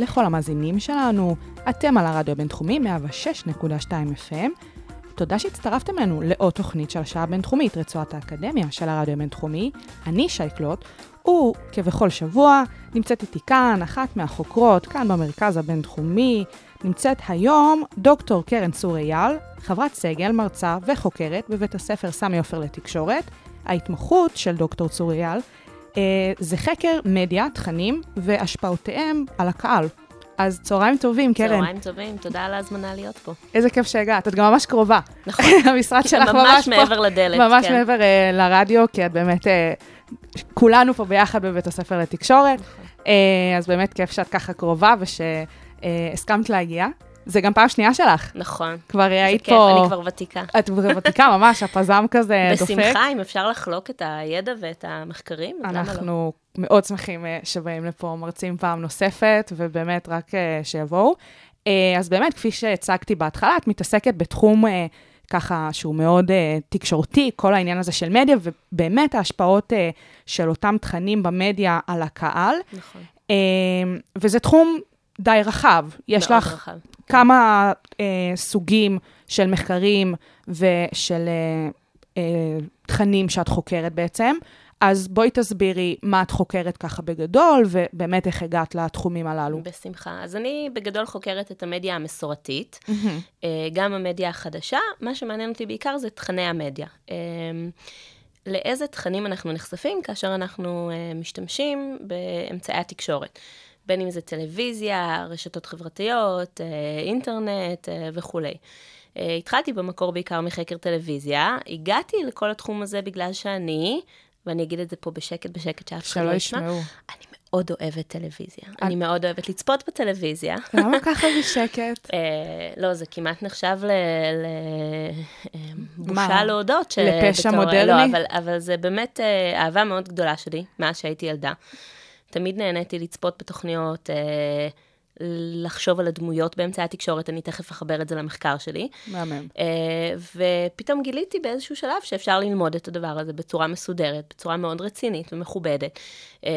לכל המאזינים שלנו. אתם על הרדיו הבינתחומי 106.2 FM. תודה שהצטרפתם אלינו לעוד תוכנית של השעה הבינתחומית, רצועת האקדמיה של הרדיו הבינתחומי. אני שייקלוט, וכבכל שבוע נמצאת איתי כאן אחת מהחוקרות, כאן במרכז הבינתחומי. נמצאת היום דוקטור קרן צור אייל, חברת סגל, מרצה וחוקרת בבית הספר סמי עופר לתקשורת. ההתמחות של דוקטור צור אייל זה חקר מדיה, תכנים והשפעותיהם על הקהל. אז צהריים טובים, קרן. צהריים טובים, תודה על ההזמנה להיות פה. איזה כיף שהגעת, את גם ממש קרובה. נכון. המשרד שלך ממש ממש פה. מעבר לדלת, ממש כן. מעבר אה, לרדיו, כי את באמת, אה, כולנו פה ביחד בבית הספר לתקשורת. נכון. אה, אז באמת כיף שאת ככה קרובה ושהסכמת להגיע. זה גם פעם שנייה שלך. נכון. כבר היית זה כיף, פה... אני כבר ותיקה. את ותיקה ממש, הפזם כזה דופק. בשמחה, אם אפשר לחלוק את הידע ואת המחקרים, אז למה לא? אנחנו מאוד שמחים אה, שבאים לפה מרצים פעם נוספת, ובאמת רק אה, שיבואו. אה, אז באמת, כפי שהצגתי בהתחלה, את מתעסקת בתחום ככה שהוא מאוד תקשורתי, כל העניין הזה של מדיה, ובאמת ההשפעות של אותם תכנים במדיה על הקהל. נכון. וזה תחום די רחב. יש לך רחב. כמה אה, סוגים של מחקרים ושל אה, אה, תכנים שאת חוקרת בעצם. אז בואי תסבירי מה את חוקרת ככה בגדול, ובאמת איך הגעת לתחומים הללו. בשמחה. אז אני בגדול חוקרת את המדיה המסורתית, אה, גם המדיה החדשה. מה שמעניין אותי בעיקר זה תכני המדיה. אה, לאיזה תכנים אנחנו נחשפים כאשר אנחנו אה, משתמשים באמצעי התקשורת. בין אם זה טלוויזיה, רשתות חברתיות, אה, אינטרנט אה, וכולי. אה, התחלתי במקור בעיקר מחקר טלוויזיה, הגעתי לכל התחום הזה בגלל שאני, ואני אגיד את זה פה בשקט בשקט שאף אחד לא ישמע. אני מאוד אוהבת טלוויזיה. אני מאוד אוהבת לצפות בטלוויזיה. למה ככה בשקט? לא, זה כמעט נחשב ל... ל... בושה מה? להודות. לפשע מודרני? לא, אבל, אבל זה באמת אה, אהבה מאוד גדולה שלי, מאז שהייתי ילדה. תמיד נהניתי לצפות בתוכניות, אה, לחשוב על הדמויות באמצעי התקשורת, אני תכף אחבר את זה למחקר שלי. מהמם. אה, ופתאום גיליתי באיזשהו שלב שאפשר ללמוד את הדבר הזה בצורה מסודרת, בצורה מאוד רצינית ומכובדת, אה,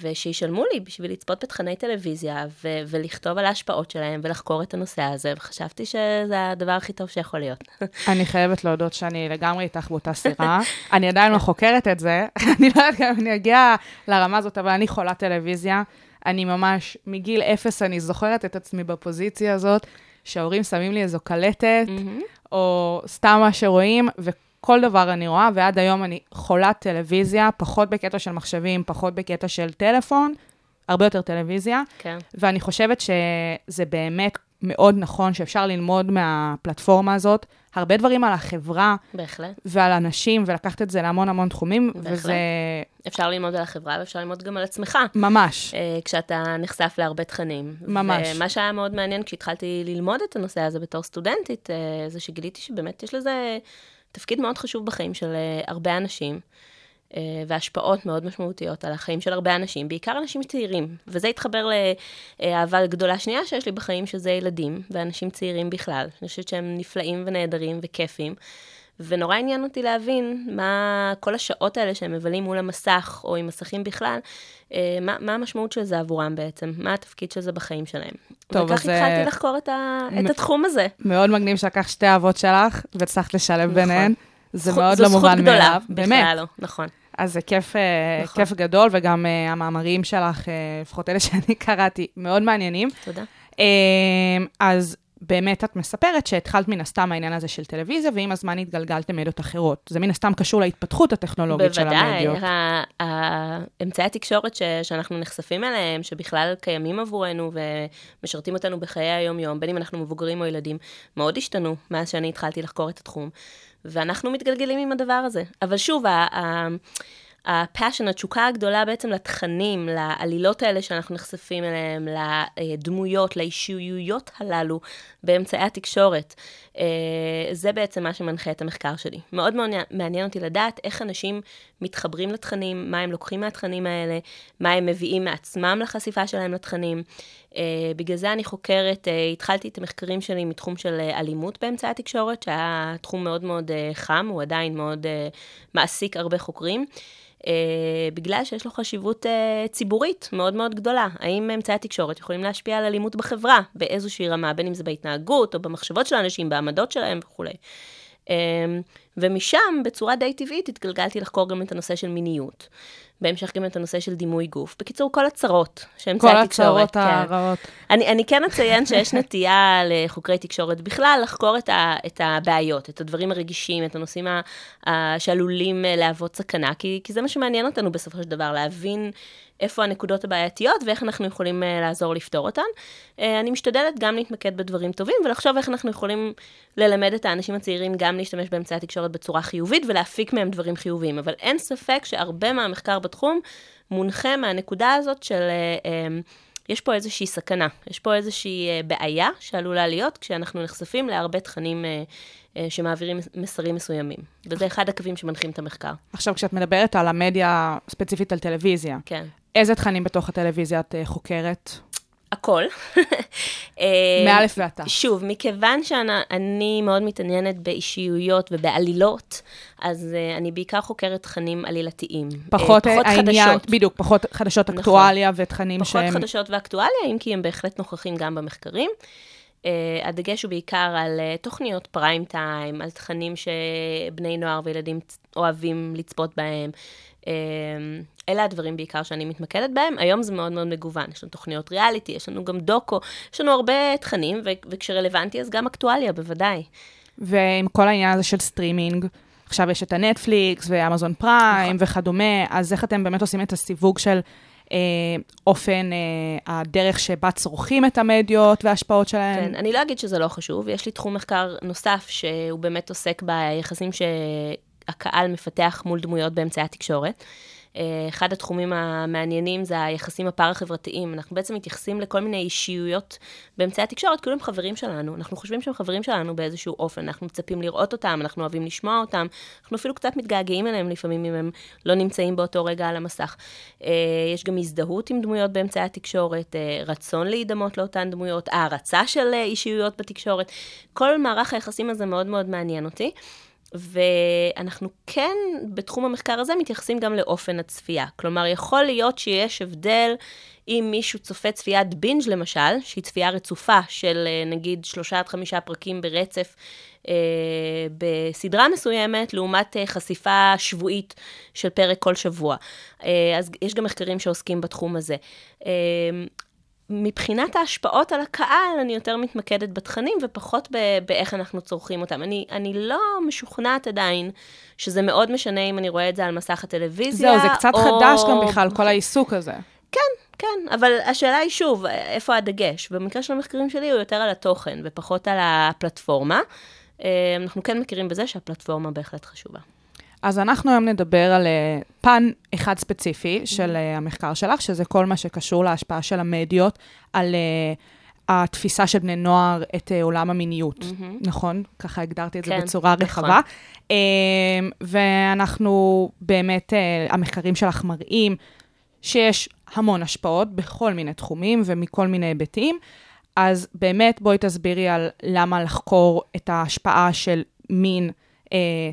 ושישלמו לי בשביל לצפות בתכני טלוויזיה ו- ולכתוב על ההשפעות שלהם ולחקור את הנושא הזה, וחשבתי שזה הדבר הכי טוב שיכול להיות. אני חייבת להודות שאני לגמרי איתך באותה סירה. אני עדיין לא חוקרת את זה. אני לא יודעת גם אם אני אגיע לרמה הזאת, אבל אני חולת טלוויזיה. אני ממש, מגיל אפס אני זוכרת את עצמי בפוזיציה הזאת, שההורים שמים לי איזו קלטת, או סתם מה שרואים, וכל דבר אני רואה, ועד היום אני חולת טלוויזיה, פחות בקטע של מחשבים, פחות בקטע של טלפון, הרבה יותר טלוויזיה. כן. ואני חושבת שזה באמת מאוד נכון שאפשר ללמוד מהפלטפורמה הזאת הרבה דברים על החברה בהחלט. ועל אנשים, ולקחת את זה להמון המון תחומים, בהחלט. וזה אפשר ללמוד על החברה ואפשר ללמוד גם על עצמך. ממש. אה, כשאתה נחשף להרבה תכנים. ממש. ומה שהיה מאוד מעניין כשהתחלתי ללמוד את הנושא הזה בתור סטודנטית, אה, זה שגיליתי שבאמת יש לזה תפקיד מאוד חשוב בחיים של אה, הרבה אנשים, והשפעות מאוד משמעותיות על החיים של הרבה אנשים, בעיקר אנשים צעירים. וזה התחבר לאהבה גדולה שנייה שיש לי בחיים, שזה ילדים, ואנשים צעירים בכלל. אני חושבת שהם נפלאים ונהדרים וכיפים. ונורא עניין אותי להבין מה כל השעות האלה שהם מבלים מול המסך, או עם מסכים בכלל, אה, מה, מה המשמעות של זה עבורם בעצם, מה התפקיד של זה בחיים שלהם. טוב, וכך אז, אה, התחלתי לחקור את, ה, מ- את התחום הזה. מאוד מגניב שלקחת שתי אהבות שלך, והצלחת לשלב נכון. ביניהן. זה זכות- מאוד זו לא זכות מובן גדולה, מאליו. באמת. בכלל לא, נכון. אז זה כיף, אה, נכון. כיף גדול, וגם אה, המאמרים שלך, אה, לפחות אלה שאני קראתי, מאוד מעניינים. תודה. אה, אז באמת את מספרת שהתחלת מן הסתם העניין הזה של טלוויזיה, ועם הזמן התגלגלתם מדיות אחרות. זה מן הסתם קשור להתפתחות הטכנולוגית של בוודאי, המדיות. ה- ה- אמצעי התקשורת ש, שאנחנו נחשפים אליהם, שבכלל קיימים עבורנו ומשרתים אותנו בחיי היום-יום, בין אם אנחנו מבוגרים או ילדים, מאוד השתנו מאז שאני התחלתי לחקור את התחום, ואנחנו מתגלגלים עם הדבר הזה. אבל שוב, הפאשן, התשוקה הגדולה בעצם לתכנים, לעלילות האלה שאנחנו נחשפים אליהם, לדמויות, לאישיויות הללו באמצעי התקשורת. אה, זה בעצם מה שמנחה את המחקר שלי. מאוד מאוד מעניין אותי לדעת איך אנשים מתחברים לתכנים, מה הם לוקחים מהתכנים האלה, מה הם מביאים מעצמם לחשיפה שלהם לתכנים. Uh, בגלל זה אני חוקרת, uh, התחלתי את המחקרים שלי מתחום של uh, אלימות באמצעי התקשורת, שהיה תחום מאוד מאוד חם, הוא עדיין מאוד מעסיק הרבה חוקרים. בגלל שיש לו חשיבות ציבורית מאוד מאוד גדולה. האם אמצעי התקשורת יכולים להשפיע על אלימות בחברה באיזושהי רמה, בין אם זה בהתנהגות או במחשבות של האנשים, בעמדות שלהם וכולי. ומשם, בצורה די טבעית, התגלגלתי לחקור גם את הנושא של מיניות. בהמשך גם את הנושא של דימוי גוף. בקיצור, כל הצרות שאמצעי התקשורת. כל הצרות כן. הרעות. אני, אני כן אציין שיש נטייה לחוקרי תקשורת בכלל לחקור את, ה, את הבעיות, את הדברים הרגישים, את הנושאים ה, ה, שעלולים להוות סכנה, כי, כי זה מה שמעניין אותנו בסופו של דבר, להבין איפה הנקודות הבעייתיות ואיך אנחנו יכולים uh, לעזור לפתור אותן. Uh, אני משתדלת גם להתמקד בדברים טובים ולחשוב איך אנחנו יכולים ללמד את האנשים הצעירים גם להשתמש באמצעי התקשורת בצורה חיובית ולהפיק מהם דברים חיוביים. אבל אין ספק שהרבה מהמחקר בתחום מונחה מהנקודה הזאת של... Uh, uh, יש פה איזושהי סכנה, יש פה איזושהי בעיה שעלולה להיות כשאנחנו נחשפים להרבה תכנים שמעבירים מסרים מסוימים. וזה אחד הקווים שמנחים את המחקר. עכשיו, כשאת מדברת על המדיה, ספציפית על טלוויזיה, כן. איזה תכנים בתוך הטלוויזיה את חוקרת? הכל. אה, מאלף ועתה. שוב, מכיוון שאני מאוד מתעניינת באישיויות ובעלילות, אז uh, אני בעיקר חוקרת תכנים עלילתיים. פחות, uh, פחות העניין, חדשות. בדיוק, פחות חדשות נכון. אקטואליה ותכנים פחות שהם... פחות חדשות ואקטואליה, אם כי הם בהחלט נוכחים גם במחקרים. אה, הדגש הוא בעיקר על אה, תוכניות פריים טיים, על תכנים שבני נוער וילדים אוהבים לצפות בהם. אה, אלה הדברים בעיקר שאני מתמקדת בהם. היום זה מאוד מאוד מגוון, יש לנו תוכניות ריאליטי, יש לנו גם דוקו, יש לנו הרבה תכנים, ו- וכשרלוונטי אז גם אקטואליה, בוודאי. ועם כל העניין הזה של סטרימינג, עכשיו יש את הנטפליקס ואמזון פריים נכון. וכדומה, אז איך אתם באמת עושים את הסיווג של אה, אופן, אה, הדרך שבה צורכים את המדיות וההשפעות שלהם? כן, אני לא אגיד שזה לא חשוב, יש לי תחום מחקר נוסף שהוא באמת עוסק ביחסים שהקהל מפתח מול דמויות באמצעי התקשורת. אה, אחד התחומים המעניינים זה היחסים הפארה-חברתיים. אנחנו בעצם מתייחסים לכל מיני אישיויות באמצעי התקשורת, כאילו הם חברים שלנו. אנחנו חושבים שהם חברים שלנו באיזשהו אופן, אנחנו מצפים לראות אותם, אנחנו אוהבים לשמוע אותם, אנחנו אפילו קצת מתגעגעים אליהם לפעמים אם הם לא נמצאים באותו רגע על המסך. אה, יש גם הזדהות עם דמויות באמצעי התקשורת, אה, רצון להידמות לאותן דמויות, הערצה של אישיויות בתקשורת. כל מערך היחסים הזה מאוד מאוד מעניין אותי. ואנחנו כן, בתחום המחקר הזה, מתייחסים גם לאופן הצפייה. כלומר, יכול להיות שיש הבדל אם מישהו צופה צפיית בינג' למשל, שהיא צפייה רצופה של אה, נגיד שלושה עד חמישה פרקים ברצף אה, בסדרה מסוימת, לעומת אה, חשיפה שבועית של פרק כל שבוע. אה, אז יש גם מחקרים שעוסקים בתחום הזה. אה, מבחינת ההשפעות על הקהל, אני יותר מתמקדת בתכנים ופחות ב- באיך אנחנו צורכים אותם. אני, אני לא משוכנעת עדיין שזה מאוד משנה אם אני רואה את זה על מסך הטלוויזיה, זהו, זה קצת או... חדש גם בכלל, כל העיסוק הזה. כן, כן, אבל השאלה היא שוב, איפה הדגש? במקרה של המחקרים שלי הוא יותר על התוכן ופחות על הפלטפורמה. אה, אנחנו כן מכירים בזה שהפלטפורמה בהחלט חשובה. אז אנחנו היום נדבר על uh, פן אחד ספציפי של uh, המחקר שלך, שזה כל מה שקשור להשפעה של המדיות על uh, התפיסה של בני נוער את עולם המיניות, mm-hmm. נכון? ככה הגדרתי את כן, זה בצורה נכון. רחבה. Uh, ואנחנו באמת, המחקרים שלך מראים שיש המון השפעות בכל מיני תחומים ומכל מיני היבטים. אז באמת, בואי תסבירי על למה לחקור את ההשפעה של מין אה,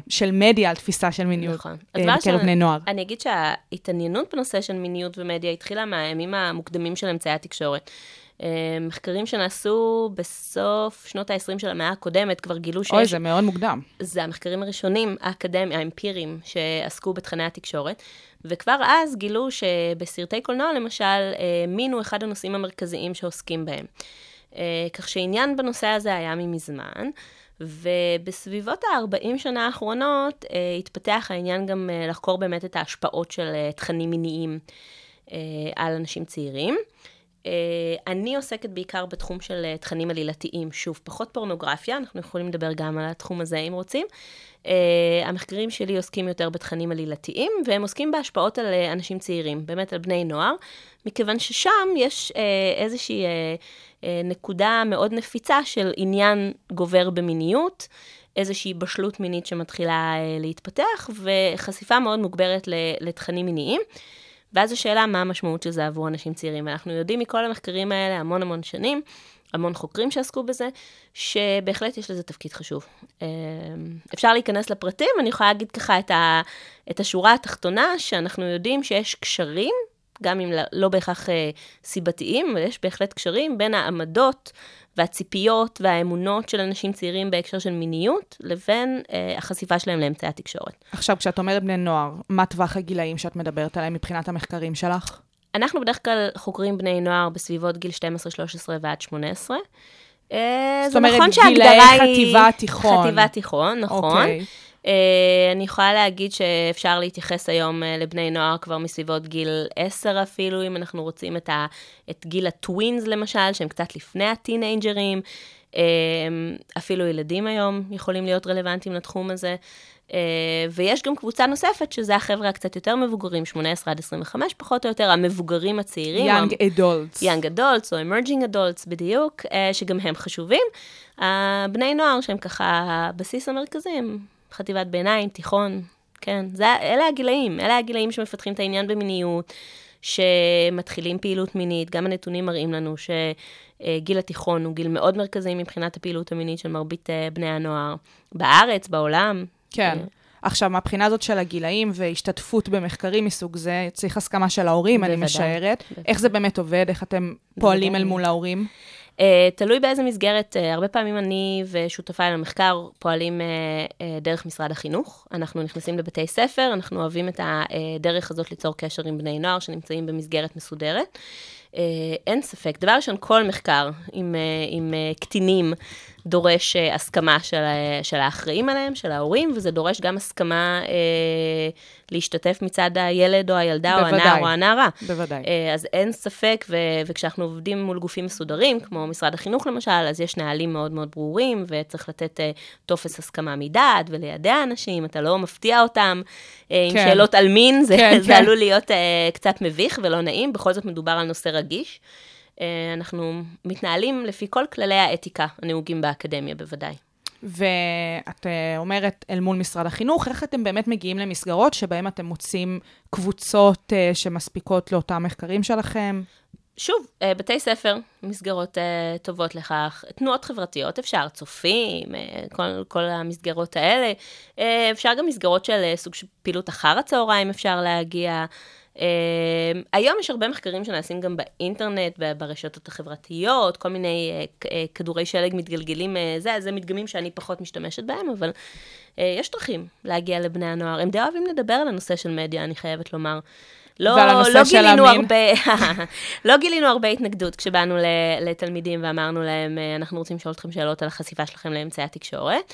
של מדיה על תפיסה של מיניות נכון. אה, בקרב בני נוער. אני אגיד שההתעניינות בנושא של מיניות ומדיה התחילה מהימים המוקדמים של אמצעי התקשורת. אה, מחקרים שנעשו בסוף שנות ה-20 של המאה הקודמת כבר גילו שיש... אוי, זה מאוד מוקדם. זה המחקרים הראשונים, האקדמיים, האמפיריים, שעסקו בתכני התקשורת. וכבר אז גילו שבסרטי קולנוע, למשל, אה, מין הוא אחד הנושאים המרכזיים שעוסקים בהם. אה, כך שעניין בנושא הזה היה ממזמן. ובסביבות ה-40 שנה האחרונות אה, התפתח העניין גם אה, לחקור באמת את ההשפעות של תכנים מיניים על אנשים צעירים. אני עוסקת בעיקר בתחום של תכנים עלילתיים, שוב, פחות פורנוגרפיה, אנחנו יכולים לדבר גם על התחום הזה אם רוצים. המחקרים שלי עוסקים יותר בתכנים עלילתיים, והם עוסקים בהשפעות על אנשים צעירים, באמת על בני נוער, מכיוון ששם יש uh, איזושהי uh, uh, נקודה מאוד נפיצה של עניין גובר במיניות, איזושהי בשלות מינית שמתחילה להתפתח, וחשיפה מאוד מוגברת לתכנים מיניים. ואז השאלה, מה המשמעות של זה עבור אנשים צעירים? אנחנו יודעים מכל המחקרים האלה המון המון שנים, המון חוקרים שעסקו בזה, שבהחלט יש לזה תפקיד חשוב. אפשר להיכנס לפרטים, אני יכולה להגיד ככה את, ה, את השורה התחתונה, שאנחנו יודעים שיש קשרים, גם אם לא, לא בהכרח אה, סיבתיים, אבל יש בהחלט קשרים בין העמדות והציפיות והאמונות של אנשים צעירים בהקשר של מיניות, לבין אה, החשיפה שלהם לאמצעי התקשורת. עכשיו, כשאת אומרת בני נוער, מה טווח הגילאים שאת מדברת עליהם מבחינת המחקרים שלך? אנחנו בדרך כלל חוקרים בני נוער בסביבות גיל 12, 13 ועד 18. אה, זאת אומרת, נכון גילאי חטיבה תיכון. חטיבה תיכון, נכון. Okay. Uh, אני יכולה להגיד שאפשר להתייחס היום uh, לבני נוער כבר מסביבות גיל 10 אפילו, אם אנחנו רוצים את, ה, את גיל הטווינס למשל, שהם קצת לפני הטינג'רים. Uh, אפילו ילדים היום יכולים להיות רלוונטיים לתחום הזה. ויש גם קבוצה נוספת, שזה החבר'ה הקצת יותר מבוגרים, 18 עד 25 פחות או יותר, המבוגרים הצעירים. Young adults. Young adults או emerging adults בדיוק, שגם הם חשובים. הבני נוער שהם ככה הבסיס המרכזי, הם חטיבת ביניים, תיכון, כן, זה, אלה הגילאים, אלה הגילאים שמפתחים את העניין במיניות, שמתחילים פעילות מינית, גם הנתונים מראים לנו שגיל התיכון הוא גיל מאוד מרכזי מבחינת הפעילות המינית של מרבית אה, בני הנוער, בארץ, בעולם. כן. אה, עכשיו, מהבחינה הזאת של הגילאים והשתתפות במחקרים מסוג זה, צריך הסכמה של ההורים, בוודאי, אני משערת. בוודאי. איך זה באמת עובד? איך אתם פועלים בוודאי. אל מול ההורים? Uh, תלוי באיזה מסגרת, uh, הרבה פעמים אני ושותפיי למחקר פועלים uh, דרך משרד החינוך. אנחנו נכנסים לבתי ספר, אנחנו אוהבים את הדרך הזאת ליצור קשר עם בני נוער שנמצאים במסגרת מסודרת. אין ספק, דבר ראשון, כל מחקר עם, עם קטינים דורש uh, הסכמה של, uh, של האחראים עליהם, של ההורים, וזה דורש גם הסכמה uh, להשתתף מצד הילד או הילדה בוודאי, או הנער או הנערה. בוודאי. Uh, אז אין ספק, ו- וכשאנחנו עובדים מול גופים מסודרים, כמו משרד החינוך למשל, אז יש נהלים מאוד מאוד ברורים, וצריך לתת uh, טופס הסכמה מדעת וליידע אנשים, אתה לא מפתיע אותם uh, עם כן. שאלות על מין, זה, כן, זה כן. עלול להיות uh, קצת מביך ולא נעים, בכל זאת מדובר על נושא רגיש. אה, אנחנו מתנהלים לפי כל כללי האתיקה הנהוגים באקדמיה, בוודאי. ואת אה, אומרת אל מול משרד החינוך, איך אתם באמת מגיעים למסגרות שבהן אתם מוצאים קבוצות אה, שמספיקות לאותם מחקרים שלכם? שוב, בתי ספר, מסגרות טובות לכך, תנועות חברתיות, אפשר, צופים, כל, כל המסגרות האלה. אפשר גם מסגרות של סוג של פעילות אחר הצהריים, אפשר להגיע. Uh, היום יש הרבה מחקרים שנעשים גם באינטרנט, ברשתות החברתיות, כל מיני uh, כדורי שלג מתגלגלים, uh, זה, זה מדגמים שאני פחות משתמשת בהם, אבל יש דרכים להגיע לבני הנוער. הם די אוהבים לדבר על הנושא של מדיה, אני חייבת לומר. לא, לא גילינו הרבה, לא גילינו הרבה התנגדות כשבאנו לתלמידים ואמרנו להם, אנחנו רוצים לשאול אתכם שאלות על החשיפה שלכם לאמצעי התקשורת.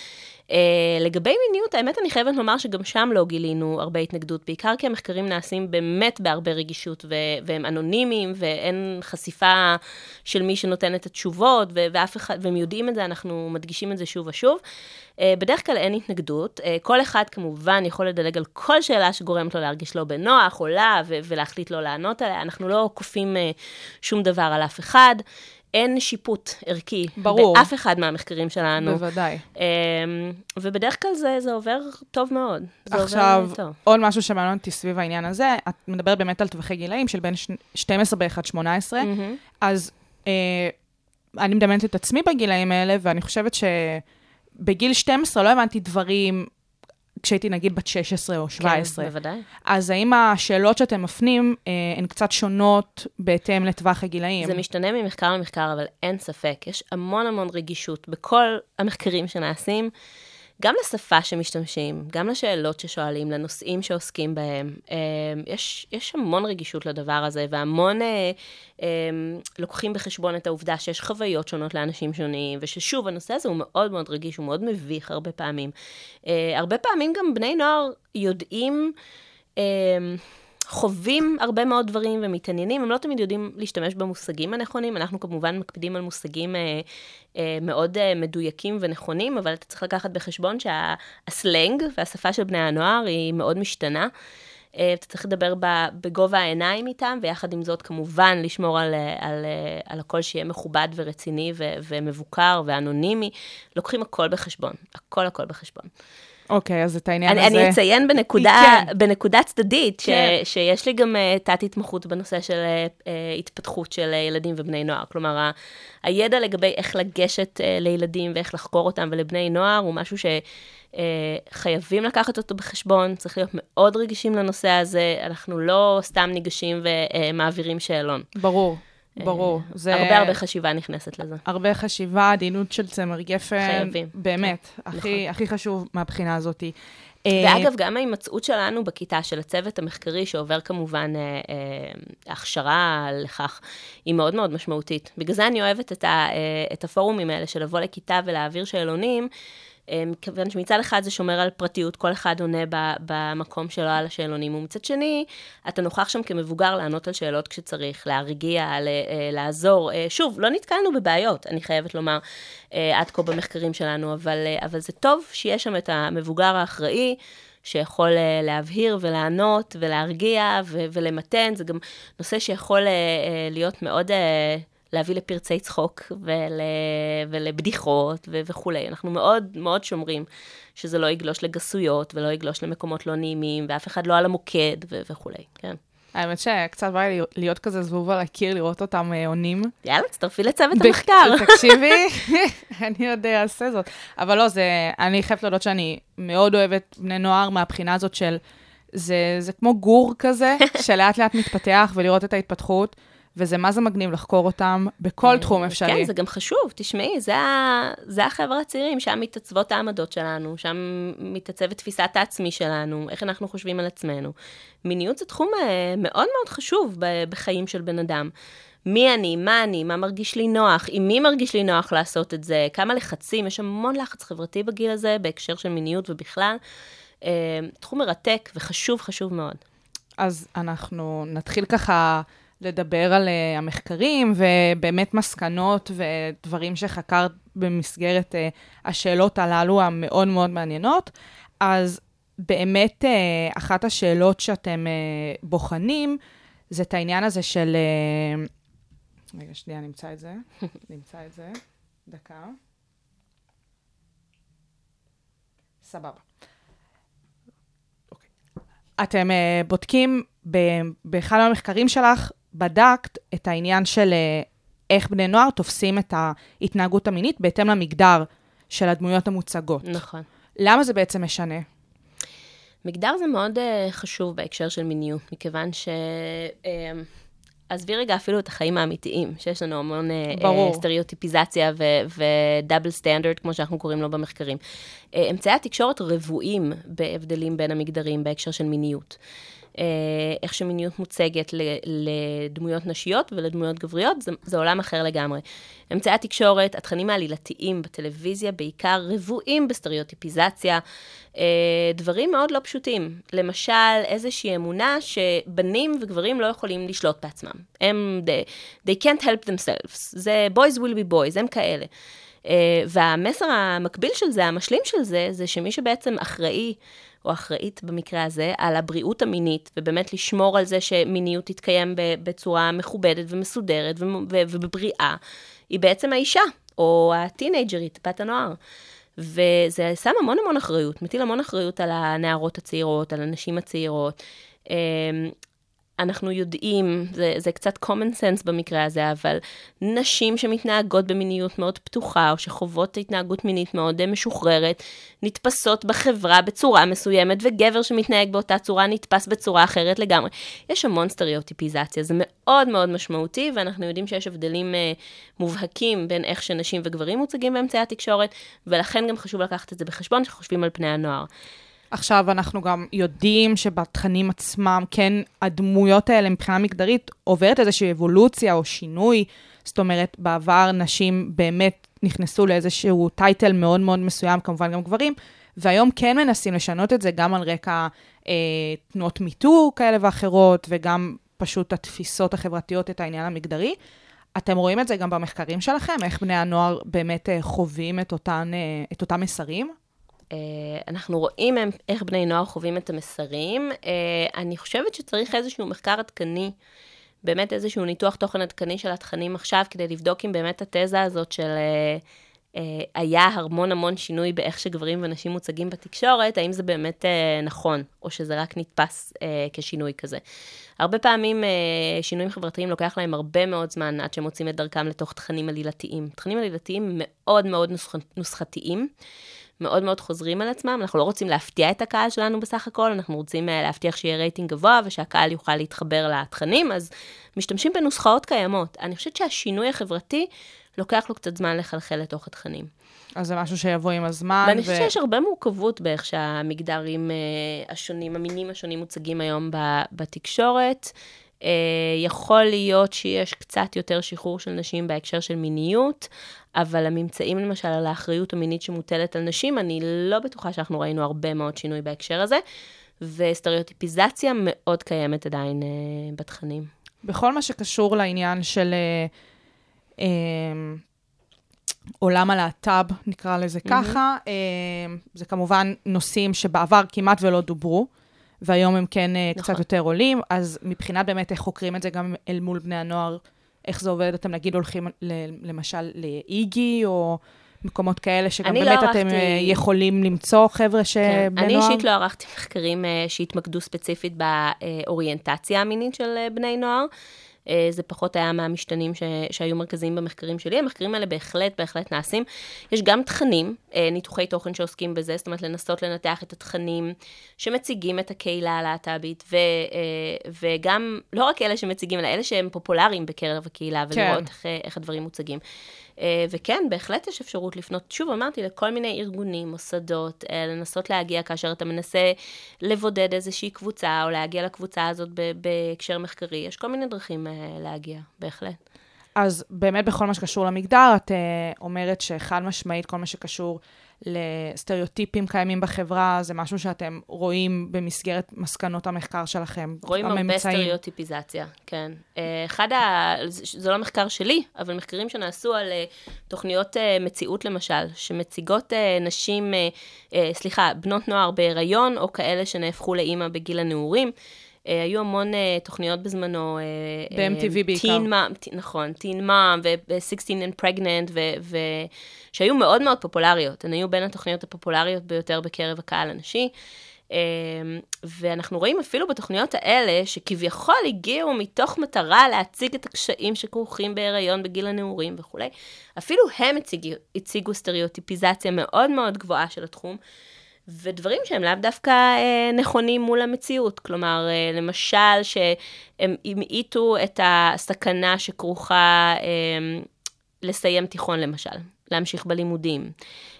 Uh, לגבי מיניות, האמת אני חייבת לומר שגם שם לא גילינו הרבה התנגדות, בעיקר כי המחקרים נעשים באמת בהרבה רגישות, והם אנונימיים, ואין חשיפה של מי שנותן את התשובות, ואף אחד, והם יודעים את זה, אנחנו מדגישים את זה שוב ושוב. Uh, בדרך כלל אין התנגדות, uh, כל אחד כמובן יכול לדלג על כל שאלה שגורמת לו להרגיש לא בנוח, או לה, ולהחליט לא לענות עליה, אנחנו לא כופים שום דבר על אף אחד. אין שיפוט ערכי. ברור. באף אחד מהמחקרים שלנו. בוודאי. Um, ובדרך כלל זה, זה עובר טוב מאוד. עכשיו, עוד משהו שמעניין אותי סביב העניין הזה, את מדברת באמת על טווחי גילאים של בין 12 בערך עד 18, mm-hmm. אז uh, אני מדמיינת את עצמי בגילאים האלה, ואני חושבת שבגיל 12 לא הבנתי דברים כשהייתי נגיד בת 16 או 17. כן, בוודאי. אז האם השאלות שאתם מפנים אה, הן קצת שונות בהתאם לטווח הגילאים? זה משתנה ממחקר למחקר, אבל אין ספק. יש המון המון רגישות בכל המחקרים שנעשים. גם לשפה שמשתמשים, גם לשאלות ששואלים, לנושאים שעוסקים בהם. אמ, יש, יש המון רגישות לדבר הזה, והמון אה, אה, לוקחים בחשבון את העובדה שיש חוויות שונות לאנשים שונים, וששוב, הנושא הזה הוא מאוד מאוד רגיש, הוא מאוד מביך הרבה פעמים. אה, הרבה פעמים גם בני נוער יודעים... חווים הרבה מאוד דברים ומתעניינים, הם לא תמיד יודעים להשתמש במושגים הנכונים. אנחנו כמובן מקפידים על מושגים אה, אה, מאוד אה, מדויקים ונכונים, אבל אתה צריך לקחת בחשבון שהסלנג והשפה של בני הנוער היא מאוד משתנה. אה, אתה צריך לדבר בגובה העיניים איתם, ויחד עם זאת, כמובן, לשמור על, אה, על, אה, על הכל שיהיה מכובד ורציני ו, ומבוקר ואנונימי. לוקחים הכל בחשבון, הכל הכל בחשבון. אוקיי, אז את העניין אני, הזה... אני אציין בנקודה, כן. בנקודה צדדית, ש, כן. שיש לי גם uh, תת-התמחות בנושא של uh, התפתחות של uh, ילדים ובני נוער. כלומר, ה, הידע לגבי איך לגשת uh, לילדים ואיך לחקור אותם ולבני נוער, הוא משהו שחייבים לקחת אותו בחשבון, צריך להיות מאוד רגישים לנושא הזה, אנחנו לא סתם ניגשים ומעבירים שאלון. ברור, ברור. זה... הרבה הרבה חשיבה נכנסת לזה. הרבה חשיבה, עדינות של צמר גפן. חייבים. באמת, כן, הכי, נכון. הכי חשוב מהבחינה הזאת. ואגב, גם ההימצאות שלנו בכיתה, של הצוות המחקרי, שעובר כמובן אה, אה, הכשרה לכך, היא מאוד מאוד משמעותית. בגלל זה אני אוהבת את, ה, אה, את הפורומים האלה של לבוא לכיתה ולהעביר שאלונים, אה, מכיוון שמצד אחד זה שומר על פרטיות, כל אחד עונה במקום שלו על השאלונים, ומצד שני, אתה נוכח שם כמבוגר לענות על שאלות כשצריך, להרגיע, אה, לעזור. אה, שוב, לא נתקלנו בבעיות, אני חייבת לומר, אה, עד כה במחקרים שלנו, אבל, אבל זה טוב שיש שם את המבוגר האחראי. שיכול להבהיר ולענות ולהרגיע ו- ולמתן, זה גם נושא שיכול להיות מאוד, להביא לפרצי צחוק ול- ולבדיחות ו- וכולי. אנחנו מאוד מאוד שומרים שזה לא יגלוש לגסויות ולא יגלוש למקומות לא נעימים, ואף אחד לא על המוקד ו- וכולי, כן. האמת שקצת בא לי להיות כזה זבוב על הקיר, לראות אותם אה, עונים. יאללה, תצטרפי לצוות ב- המחקר. תקשיבי, אני עוד אה, אעשה זאת. אבל לא, זה, אני חייבת להודות שאני מאוד אוהבת בני נוער מהבחינה הזאת של, זה, זה כמו גור כזה, שלאט לאט מתפתח ולראות את ההתפתחות, וזה מה זה מגניב לחקור אותם בכל תחום אפשרי. כן, זה גם חשוב, תשמעי, זה, זה החבר'ה הצעירים, שם מתעצבות העמדות שלנו, שם מתעצבת תפיסת העצמי שלנו, איך אנחנו חושבים על עצמנו. מיניות זה תחום אה, מאוד מאוד חשוב בחיים של בן אדם. מי אני, מה אני, מה מרגיש לי נוח, עם מי מרגיש לי נוח לעשות את זה, כמה לחצים, יש המון לחץ חברתי בגיל הזה, בהקשר של מיניות ובכלל. אה, תחום מרתק וחשוב, חשוב מאוד. אז אנחנו נתחיל ככה לדבר על uh, המחקרים, ובאמת מסקנות ודברים שחקרת במסגרת uh, השאלות הללו המאוד מאוד מעניינות. אז באמת uh, אחת השאלות שאתם uh, בוחנים, זה את העניין הזה של... Uh, רגע, שנייה, נמצא את זה. נמצא את זה. דקה. סבבה. אתם uh, בודקים, ב- באחד מהמחקרים שלך, בדקת את העניין של uh, איך בני נוער תופסים את ההתנהגות המינית בהתאם למגדר של הדמויות המוצגות. נכון. למה זה בעצם משנה? מגדר זה מאוד uh, חשוב בהקשר של מיניות, מכיוון ש... Uh, עזבי רגע אפילו את החיים האמיתיים, שיש לנו המון uh, ברור. uh, סטריאוטיפיזציה ודאבל סטנדרט, כמו שאנחנו קוראים לו במחקרים. Uh, אמצעי התקשורת רבועים בהבדלים בין המגדרים בהקשר של מיניות. Uh, איך שמיניות מוצגת לדמויות נשיות ולדמויות גבריות, זה, זה עולם אחר לגמרי. אמצעי התקשורת, התכנים העלילתיים בטלוויזיה בעיקר רבועים בסטריאוטיפיזציה, uh, דברים מאוד לא פשוטים. למשל, איזושהי אמונה שבנים וגברים לא יכולים לשלוט בעצמם. הם, they, they can't help themselves. זה boys will be boys, הם כאלה. Uh, והמסר המקביל של זה, המשלים של זה, זה שמי שבעצם אחראי, או אחראית במקרה הזה, על הבריאות המינית, ובאמת לשמור על זה שמיניות תתקיים בצורה מכובדת ומסודרת ובבריאה, היא בעצם האישה, או הטינג'רית, בת הנוער. וזה שם המון המון אחריות, מטיל המון אחריות על הנערות הצעירות, על הנשים הצעירות. אנחנו יודעים, זה, זה קצת common sense במקרה הזה, אבל נשים שמתנהגות במיניות מאוד פתוחה, או שחוות התנהגות מינית מאוד אה, משוחררת, נתפסות בחברה בצורה מסוימת, וגבר שמתנהג באותה צורה נתפס בצורה אחרת לגמרי. יש המון סטריאוטיפיזציה, זה מאוד מאוד משמעותי, ואנחנו יודעים שיש הבדלים אה, מובהקים בין איך שנשים וגברים מוצגים באמצעי התקשורת, ולכן גם חשוב לקחת את זה בחשבון כשחושבים על פני הנוער. עכשיו, אנחנו גם יודעים שבתכנים עצמם, כן, הדמויות האלה מבחינה מגדרית עוברת איזושהי אבולוציה או שינוי. זאת אומרת, בעבר נשים באמת נכנסו לאיזשהו טייטל מאוד מאוד מסוים, כמובן גם גברים, והיום כן מנסים לשנות את זה גם על רקע אה, תנועות מיתוג כאלה ואחרות, וגם פשוט התפיסות החברתיות, את העניין המגדרי. אתם רואים את זה גם במחקרים שלכם, איך בני הנוער באמת אה, חווים את, אותן, אה, את אותם מסרים? אה, אנחנו רואים איך בני נוער חווים את המסרים. אה, אני חושבת שצריך איזשהו מחקר עדכני, באמת איזשהו ניתוח תוכן עדכני של התכנים עכשיו, כדי לבדוק אם באמת התזה הזאת של אה, היה המון המון שינוי באיך שגברים ונשים מוצגים בתקשורת, האם זה באמת נכון, או שזה רק נתפס כשינוי כזה. הרבה פעמים שינויים חברתיים לוקח להם הרבה מאוד זמן עד שהם מוצאים את דרכם לתוך תכנים עלילתיים. תכנים עלילתיים מאוד מאוד נוסח, נוסחתיים. מאוד מאוד חוזרים על עצמם, אנחנו לא רוצים להפתיע את הקהל שלנו בסך הכל, אנחנו רוצים אה, להבטיח שיהיה רייטינג גבוה ושהקהל יוכל להתחבר לתכנים, אז משתמשים בנוסחאות קיימות. אני חושבת שהשינוי החברתי, לוקח לו קצת זמן לחלחל לתוך התכנים. אז זה משהו שיבוא עם הזמן. ואני חושבת שיש הרבה מורכבות באיך שהמגדרים אה, השונים, המינים השונים מוצגים היום בתקשורת. אה, יכול להיות שיש קצת יותר שחרור של נשים בהקשר של מיניות, אבל הממצאים למשל על האחריות המינית שמוטלת על נשים, אני לא בטוחה שאנחנו ראינו הרבה מאוד שינוי בהקשר הזה, וסטריאוטיפיזציה מאוד קיימת עדיין אה, בתכנים. בכל מה שקשור לעניין של אה, אה, עולם הלהט"ב, נקרא לזה ככה, אה, זה כמובן נושאים שבעבר כמעט ולא דוברו, והיום הם כן אה, קצת נכון. יותר עולים, אז מבחינת באמת איך חוקרים את זה גם אל מול בני הנוער, איך זה עובד? אתם נגיד הולכים למשל לאיגי, או מקומות כאלה, שגם אני לא באמת אתם ערכתי- אה, יכולים למצוא חבר'ה כן, שבני אני נוער? אישית לא ערכתי מחקרים אה, שהתמקדו ספציפית באוריינטציה המינית של בני נוער. אה, זה פחות היה מהמשתנים ש, שהיו מרכזיים במחקרים שלי. המחקרים האלה בהחלט, בהחלט נעשים. יש גם תכנים, אה, ניתוחי תוכן שעוסקים בזה, זאת אומרת, לנסות לנתח את התכנים שמציגים את הקהילה הלהט"בית, ו, אה, וגם, לא רק אלה שמציגים, אלא אלה שהם פופולריים בקרב הקהילה, כן. ולראות איך, אה, איך הדברים מוצגים. אה, וכן, בהחלט יש אפשרות לפנות, שוב אמרתי, לכל מיני ארגונים, מוסדות, אה, לנסות להגיע כאשר אתה מנסה לבודד איזושהי קבוצה, או להגיע לקבוצה הזאת בהקשר מחקרי. יש כל מיני דרכים אה, להגיע, בהחלט. אז באמת בכל מה שקשור למגדר, את אומרת שחד משמעית כל מה שקשור לסטריאוטיפים קיימים בחברה, זה משהו שאתם רואים במסגרת מסקנות המחקר שלכם. רואים הרבה הממצאים. סטריאוטיפיזציה, כן. אה, אחד ה... זה- לא מחקר שלי, אבל מחקרים שנעשו על אה, תוכניות אה, מציאות למשל, שמציגות נשים, סליחה, בנות נוער בהיריון, או כאלה שנהפכו לאימא בגיל הנעורים. אה, היו המון אה, תוכניות בזמנו. אה, ב-MTV בעיקר. נכון, Teen Mom ו-16 and Pregnant, שהיו מאוד מאוד פופולריות. הן היו בין התוכניות הפופולריות ביותר בקרב הקהל הנשי. ואנחנו רואים אפילו בתוכניות האלה, שכביכול הגיעו מתוך מטרה להציג את הקשיים שכרוכים בהיריון בגיל הנעורים וכולי, אפילו הם הציגו, הציגו סטריאוטיפיזציה מאוד מאוד גבוהה של התחום. ודברים שהם לאו דווקא אה, נכונים מול המציאות. כלומר, אה, למשל, שהם המעיטו את הסכנה שכרוכה אה, לסיים תיכון, למשל, להמשיך בלימודים.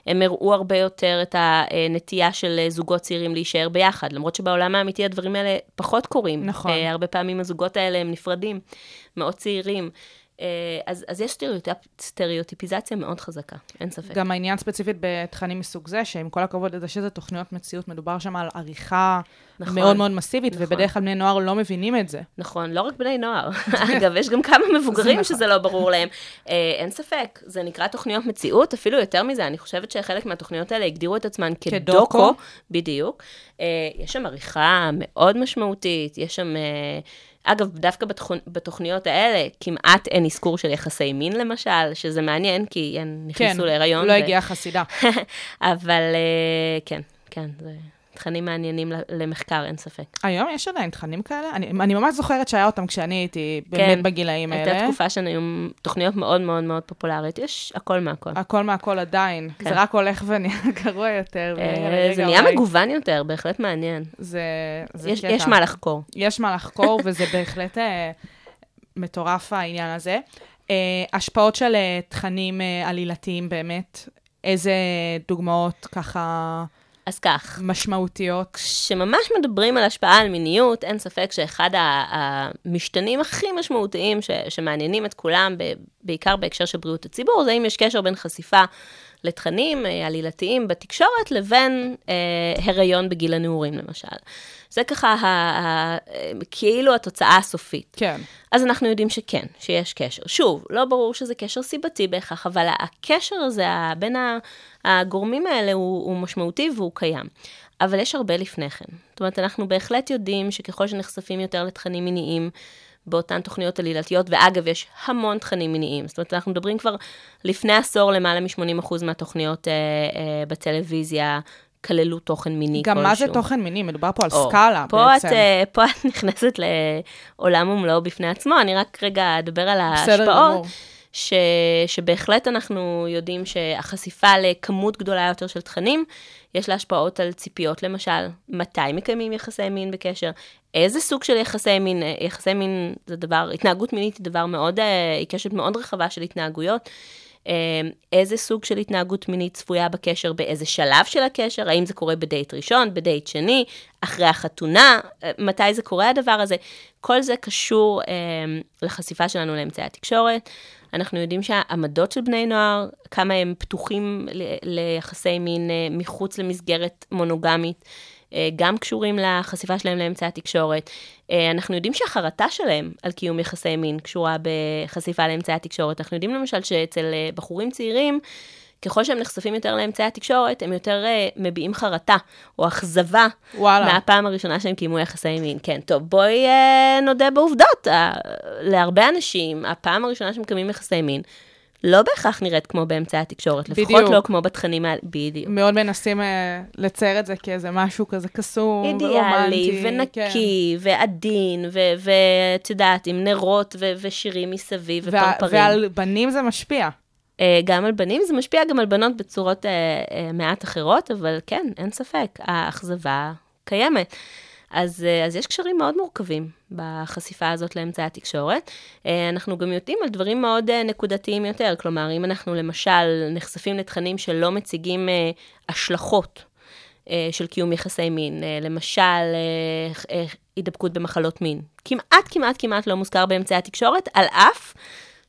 הם הראו הרבה יותר את הנטייה של זוגות צעירים להישאר ביחד, למרות שבעולם האמיתי הדברים האלה פחות קורים. נכון. אה, הרבה פעמים הזוגות האלה הם נפרדים, מאוד צעירים. אה, אז, אז יש סטריאוטיפ, סטריאוטיפיזציה מאוד חזקה, אין ספק. גם העניין ספציפית בתכנים מסוג זה, שעם כל הכבוד לזה שזה תוכניות מציאות, מדובר שם על עריכה נכון, מאוד מאוד מסיבית, נכון. ובדרך כלל בני נוער לא מבינים את זה. נכון, לא רק בני נוער. אגב, יש גם כמה מבוגרים נכון. שזה לא ברור להם. אה, אין ספק, זה נקרא תוכניות מציאות, אפילו יותר מזה, אני חושבת שחלק מהתוכניות האלה הגדירו את עצמן כדוקו. בדיוק. אה, יש שם עריכה מאוד משמעותית, יש שם... אגב, דווקא בתוכ... בתוכניות האלה, כמעט אין אזכור של יחסי מין למשל, שזה מעניין, כי הן נכנסו להיריון. לא ו- הגיעה חסידה. אבל אה, כן, כן, זה תכנים מעניינים למחקר, אין ספק. היום יש עדיין תכנים כאלה? אני, אני ממש זוכרת שהיה אותם כשאני הייתי באמת כן, בגילאים האלה. הייתה תקופה שהן היו תוכניות מאוד מאוד מאוד פופולריות, יש הכל מהכל. הכל מהכל עדיין. כן. זה רק הולך ונהיה גרוע יותר. אה, זה נהיה אולי- מגוון יותר, בהחלט מעניין. זה, זה יש- קטע. יש מה לחקור. יש מה לחקור, וזה בהחלט אה, מטורף העניין הזה. אה, השפעות של אה, תכנים אה, עלילתיים באמת, איזה דוגמאות ככה אז כך, משמעותיות? כשממש מדברים על השפעה על מיניות, אין ספק שאחד המשתנים הכי משמעותיים ש- שמעניינים את כולם, בעיקר בהקשר של בריאות הציבור, זה אם יש קשר בין חשיפה לתכנים אה, עלילתיים בתקשורת, לבין אה, הריון בגיל הנעורים, למשל. זה ככה ה, ה, כאילו התוצאה הסופית. כן. אז אנחנו יודעים שכן, שיש קשר. שוב, לא ברור שזה קשר סיבתי בהכרח, אבל הקשר הזה ה- בין ה- הגורמים האלה הוא, הוא משמעותי והוא קיים. אבל יש הרבה לפני כן. זאת אומרת, אנחנו בהחלט יודעים שככל שנחשפים יותר לתכנים מיניים, באותן תוכניות עלילתיות, ואגב, יש המון תכנים מיניים. זאת אומרת, אנחנו מדברים כבר לפני עשור, למעלה מ-80% מהתוכניות אה, אה, בטלוויזיה כללו תוכן מיני גם כלשהו. מה זה תוכן מיני? מדובר פה על או, סקאלה פה בעצם. את, אה, פה את נכנסת לעולם ומלואו בפני עצמו, אני רק רגע אדבר על. ההשפעות. ש, שבהחלט אנחנו יודעים שהחשיפה לכמות גדולה יותר של תכנים, יש לה השפעות על ציפיות, למשל, מתי מקיימים יחסי מין בקשר, איזה סוג של יחסי מין, יחסי מין זה דבר, התנהגות מינית היא דבר מאוד, אה, היא קשת מאוד רחבה של התנהגויות. אה, איזה סוג של התנהגות מינית צפויה בקשר, באיזה שלב של הקשר, האם זה קורה בדייט ראשון, בדייט שני, אחרי החתונה, אה, מתי זה קורה הדבר הזה. כל זה קשור אה, לחשיפה שלנו לאמצעי התקשורת. אנחנו יודעים שהעמדות של בני נוער, כמה הם פתוחים ליחסי מין אה, מחוץ למסגרת מונוגמית, אה, גם קשורים לחשיפה שלהם לאמצעי התקשורת. אה, אנחנו יודעים שהחרטה שלהם על קיום יחסי מין קשורה בחשיפה לאמצעי התקשורת. אנחנו יודעים למשל שאצל אה, בחורים צעירים, ככל שהם נחשפים יותר לאמצעי התקשורת, הם יותר uh, מביעים חרטה או אכזבה וואלה. מהפעם הראשונה שהם קיימו יחסי מין. כן, טוב, בואי uh, נודה בעובדות. Uh, להרבה אנשים, הפעם הראשונה שהם מקיימים יחסי מין, לא בהכרח נראית כמו באמצעי התקשורת, לפחות בדיוק. לא כמו בתכנים האלה, בדיוק. מאוד מנסים אה, לצייר את זה כאיזה משהו כזה קסום אידיאלי, ורומנטי. ונקי, ועדין, ואת יודעת, עם נרות ו- ושירים מסביב, כן. ופרפרים. ועל בנים זה משפיע. אה, גם על בנים, זה משפיע גם על בנות בצורות אה, אה, מעט אחרות, אבל כן, אין ספק, האכזבה קיימת. אז, אה, אז יש קשרים מאוד מורכבים בחשיפה הזאת לאמצעי התקשורת. אה, אנחנו גם יודעים על דברים מאוד אה, נקודתיים יותר, כלומר, אם אנחנו למשל נחשפים לתכנים שלא מציגים השלכות של קיום יחסי מין, למשל, הידבקות במחלות מין. כמעט, כמעט, כמעט לא מוזכר באמצעי התקשורת, על אף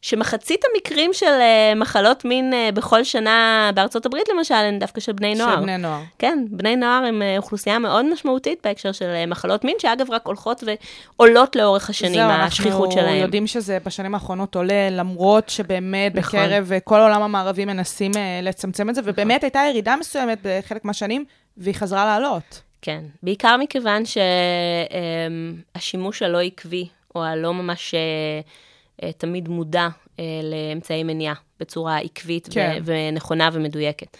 שמחצית המקרים של אה, מחלות מין אה, בכל שנה בארצות הברית, למשל, הן דווקא של בני נוער. של בני נוער. כן, בני נוער הם אה, אוכלוסייה מאוד משמעותית בהקשר של מחלות מין, שאגב, רק הולכות ועולות לאורך השנים, זהו, השכיחות אנחנו שלהם. יודעים שזה בשנים האחרונות עולה, למרות שבאמת נכון. בקרב כל העולם המערבי מנסים לצמצם את זה, ובאמת הייתה ירידה מסוימת בחלק מהשנים, והיא חזרה לעלות. כן, בעיקר מכיוון שהשימוש הלא עקבי, או הלא ממש תמיד מודע אה, לאמצעי מניעה בצורה עקבית כן. ו- ונכונה ומדויקת.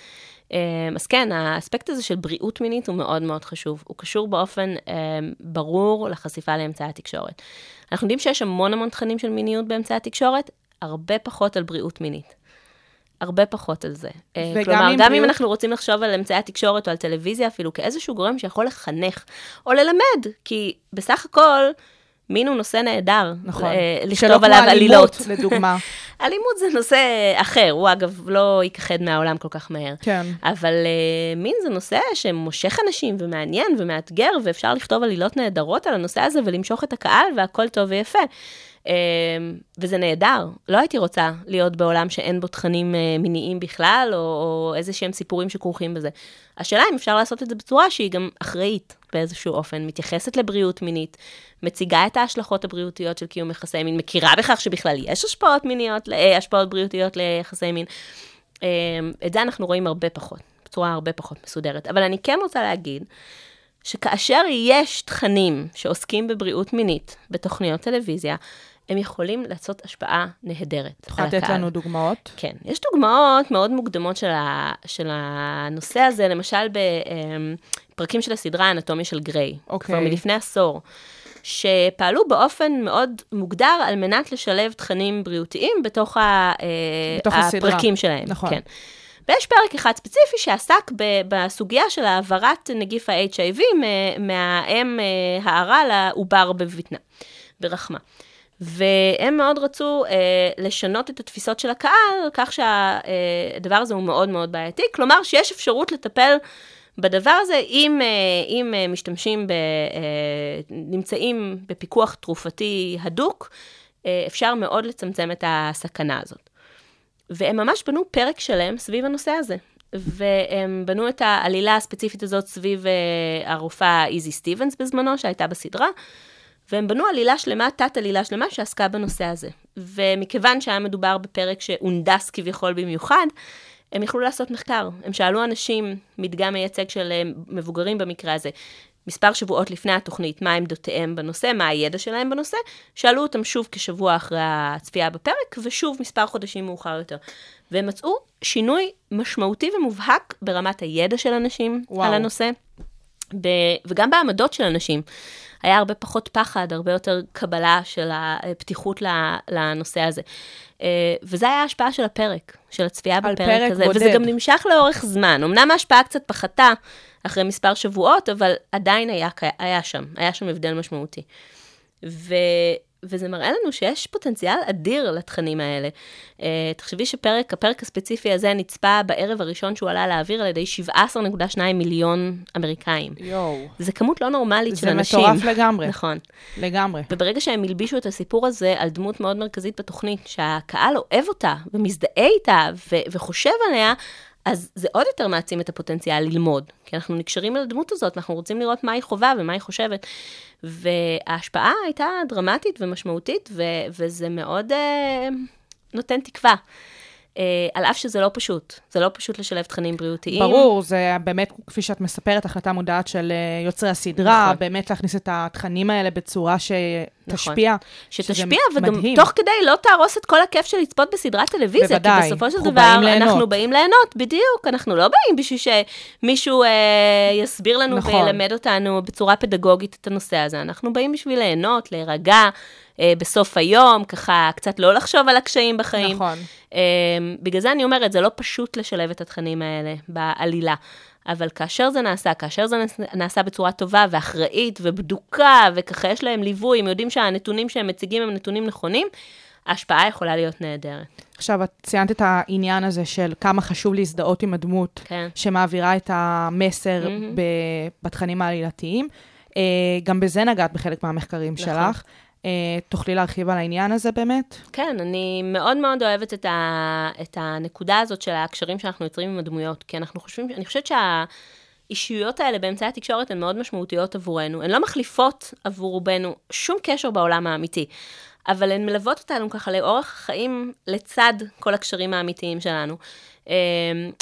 אה, אז כן, האספקט הזה של בריאות מינית הוא מאוד מאוד חשוב. הוא קשור באופן אה, ברור לחשיפה לאמצעי התקשורת. אנחנו יודעים שיש המון המון תכנים של מיניות באמצעי התקשורת, הרבה פחות על בריאות מינית. הרבה פחות על זה. אה, כלומר, אם גם אם בריאות- אנחנו רוצים לחשוב על אמצעי התקשורת או על טלוויזיה אפילו כאיזשהו גורם שיכול לחנך או ללמד, כי בסך הכל מין הוא נושא נהדר. נכון. אה, שלא לכתוב כמו עליו אלימות, עלילות. לדוגמה. אלימות זה נושא אחר, הוא אגב לא ייכחד מהעולם כל כך מהר. כן. אבל uh, מין זה נושא שמושך אנשים ומעניין ומאתגר, ואפשר לכתוב עלילות נהדרות על הנושא הזה ולמשוך את הקהל, והכל טוב ויפה. Uh, וזה נהדר. לא הייתי רוצה להיות בעולם שאין בו תכנים uh, מיניים בכלל, או, או איזה שהם סיפורים שכרוכים בזה. השאלה אם אפשר לעשות את זה בצורה שהיא גם אחראית באיזשהו אופן, מתייחסת לבריאות מינית, מציגה את ההשלכות הבריאותיות של קיום יחסי מין, מכירה בכך שבכלל יש השפעות מיניות, אה, השפעות בריאותיות ליחסי מין. אה, את זה אנחנו רואים הרבה פחות, בצורה הרבה פחות מסודרת. אבל אני כן רוצה להגיד, שכאשר יש תכנים שעוסקים בבריאות מינית בתוכניות טלוויזיה, הם יכולים לעשות השפעה נהדרת את יכולה לתת לנו דוגמאות? כן, יש דוגמאות מאוד מוקדמות של, ה, של הנושא הזה, למשל בפרקים של הסדרה האנטומיה של גריי, אוקיי. כבר מלפני עשור, שפעלו באופן מאוד מוגדר על מנת לשלב תכנים בריאותיים בתוך, ה, אה, בתוך הסדרה. הפרקים שלהם. נכון. כן. ויש פרק אחד ספציפי שעסק ב- בסוגיה של העברת נגיף ה-HIV מהאם אה, הערה לעובר בבטנה, ברחמה. והם מאוד רצו אה, לשנות את התפיסות של הקהל, כך שהדבר הזה הוא מאוד מאוד בעייתי. כלומר, שיש אפשרות לטפל בדבר הזה אם, אה, אם אה, משתמשים, ב, אה, נמצאים בפיקוח תרופתי הדוק, אה, אפשר מאוד לצמצם את הסכנה הזאת. והם ממש בנו פרק שלם סביב הנושא הזה. והם בנו את העלילה הספציפית הזאת סביב אה, הרופאה איזי סטיבנס בזמנו, שהייתה בסדרה, והם בנו עלילה שלמה, תת-עלילה שלמה, שעסקה בנושא הזה. ומכיוון שהיה מדובר בפרק שהונדס כביכול במיוחד, הם יכלו לעשות מחקר. הם שאלו אנשים, מדגם מייצג של אה, מבוגרים במקרה הזה, מספר שבועות לפני התוכנית, מה עמדותיהם בנושא, מה הידע שלהם בנושא, שאלו אותם שוב כשבוע אחרי הצפייה בפרק, ושוב מספר חודשים מאוחר יותר. והם מצאו שינוי משמעותי ומובהק ברמת הידע של אנשים וואו. על הנושא, ב- וגם בעמדות של אנשים. היה הרבה פחות פחד, הרבה יותר קבלה של הפתיחות לנושא הזה. אה, וזה היה ההשפעה של הפרק, של הצפייה בפרק פרק הזה, בודד. וזה גם נמשך לאורך זמן. אמנם ההשפעה קצת פחתה אחרי מספר שבועות, אבל עדיין היה, היה שם, היה שם הבדל משמעותי. ו, וזה מראה לנו שיש פוטנציאל אדיר לתכנים האלה. Uh, תחשבי שפרק, הפרק הספציפי הזה נצפה בערב הראשון שהוא עלה לאוויר על ידי 17.2 מיליון אמריקאים. יואו. זה כמות לא נורמלית של זה אנשים. מטורף לגמרי. נכון. לגמרי. וברגע שהם הלבישו את הסיפור הזה על דמות מאוד מרכזית בתוכנית, שהקהל אוהב אותה ומזדהה איתה ו- וחושב עליה, אז זה עוד יותר מעצים את הפוטנציאל ללמוד. כי אנחנו נקשרים אל הדמות הזאת, אנחנו רוצים לראות מה היא חווה ומה היא חושבת. וההשפעה הייתה דרמטית ומשמעותית, ו- וזה מאוד אה, נותן תקווה. אה, על אף שזה לא פשוט, זה לא פשוט לשלב תכנים בריאותיים. ברור, זה באמת, כפי שאת מספרת, החלטה מודעת של אה, יוצרי הסדרה, נכון. באמת להכניס את התכנים האלה בצורה שתשפיע. שזה שתשפיע, וגם מדהים. תוך כדי לא תהרוס את כל הכיף של לצפות בסדרת טלוויזיה. בוודאי, כי בסופו של דבר, באים. אנחנו באים ליהנות, בדיוק. אנחנו לא באים בשביל שמישהו אה, יסביר לנו נכון. וילמד אותנו בצורה פדגוגית את הנושא הזה. אנחנו באים בשביל ליהנות, להירגע. אה, בסוף היום, ככה קצת לא לחשוב על הקשיים בחיים. נכון. אה, בגלל זה אני אומרת, זה לא פשוט לשלב את התכנים האלה בעלילה. אבל כאשר זה נעשה, כאשר זה נעשה- בצורה טובה ואחראית ובדוקה, וככה יש להם ליווי, הם יודעים שהנתונים שהם מציגים הם נתונים נכונים, ההשפעה יכולה להיות נהדרת. עכשיו, את ציינת את העניין הזה של כמה חשוב להזדהות עם הדמות כן. שמעבירה את המסר. ב- בתכנים העלילתיים. אה, גם בזה נגעת בחלק מהמחקרים נכון. שלך. אה, תוכלי להרחיב על העניין הזה באמת? כן, אני מאוד מאוד אוהבת את, ה, את הנקודה הזאת של הקשרים שאנחנו יוצרים עם הדמויות, כי אנחנו חושבים, אני חושבת שהאישיויות האלה באמצעי התקשורת הן מאוד משמעותיות עבורנו. הן לא מחליפות עבור רובנו שום קשר בעולם האמיתי, אבל הן מלוות אותנו ככה לאורך החיים לצד כל הקשרים האמיתיים שלנו. אמ,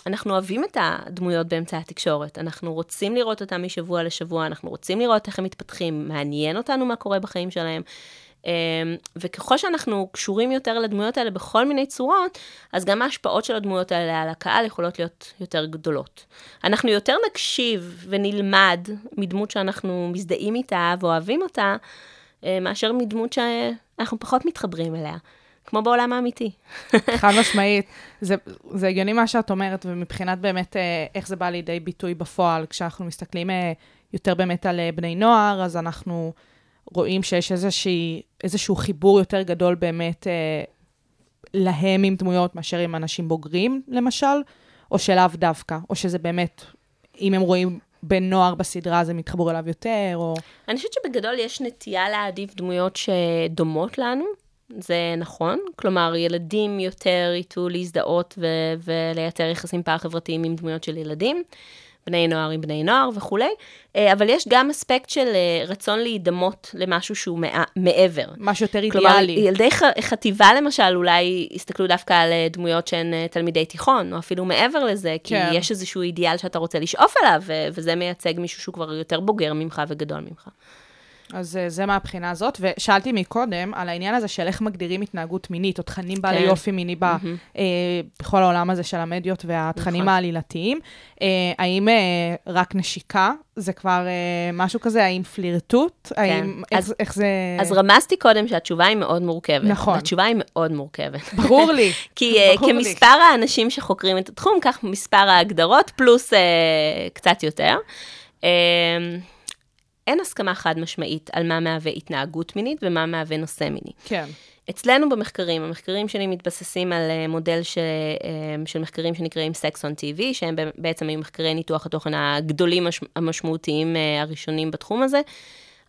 אנחנו אוהבים את הדמויות באמצעי התקשורת, אנחנו רוצים לראות אותם משבוע לשבוע, אנחנו רוצים לראות איך הם מתפתחים, מעניין אותנו מה קורה בחיים שלהם. אמ, וככל שאנחנו קשורים יותר לדמויות האלה בכל מיני צורות, אז גם ההשפעות של הדמויות האלה על הקהל יכולות להיות יותר גדולות. אנחנו יותר נקשיב ונלמד מדמות שאנחנו מזדהים איתה ואוהבים אותה, אה, מאשר מדמות שאנחנו פחות מתחברים אליה, כמו בעולם האמיתי. חד משמעית. זה, זה הגיוני מה שאת אומרת, ומבחינת באמת אה, איך זה בא לידי ביטוי בפועל, כשאנחנו מסתכלים אה, יותר באמת על אה, בני נוער, אז אנחנו רואים שיש איזושהי, איזשהו חיבור יותר גדול באמת אה, להם עם דמויות מאשר עם אנשים בוגרים, למשל, או שלאו דווקא, או שזה באמת, אם הם רואים בן נוער בסדרה, אז הם יתחברו אליו יותר, או... אני חושבת שבגדול יש נטייה להעדיף דמויות שדומות לנו, זה נכון. כלומר, ילדים יותר ייטו להזדהות ו- ולייצר יחסים פער-חברתיים עם דמויות של ילדים, בני נוער עם בני נוער וכולי, אה, אבל יש גם אספקט של אה, רצון להידמות למשהו שהוא מע- מעבר. משהו יותר כלומר, אידיאלי. ילדי ח- חטיבה למשל, אולי יסתכלו דווקא על אה, דמויות שהן תלמידי תיכון, או אפילו מעבר לזה, כי כן. יש איזשהו אידיאל שאתה רוצה לשאוף אליו, וזה מייצג מישהו שהוא כבר יותר בוגר ממך וגדול ממך. אז אה, זה מהבחינה הזאת, ושאלתי מקודם על העניין הזה של איך מגדירים התנהגות מינית, או תכנים בעלי כן. יופי מיני ב, אה, בכל העולם הזה של המדיות והתכנים נכון. העלילתיים. אה, האם אה, רק נשיקה זה כבר אה, משהו כזה? האם פלירטוט? האם, איך, כן. אז- איך זה... אז רמזתי קודם שהתשובה היא מאוד מורכבת. נכון. התשובה היא מאוד מורכבת. ברור לי. כי אה, ברור לי. כמספר האנשים שחוקרים את התחום, כך מספר ההגדרות, פלוס אה, קצת יותר. אה, אין הסכמה חד משמעית על מה מהווה התנהגות מינית ומה מהווה נושא מיני. כן. אצלנו במחקרים, המחקרים שלי מתבססים על אה, מודל ש, אה, של מחקרים שנקראים Sex on TV, שהם בעצם היו מחקרי ניתוח התוכן הגדולים מש- המשמעותיים אה, הראשונים בתחום הזה.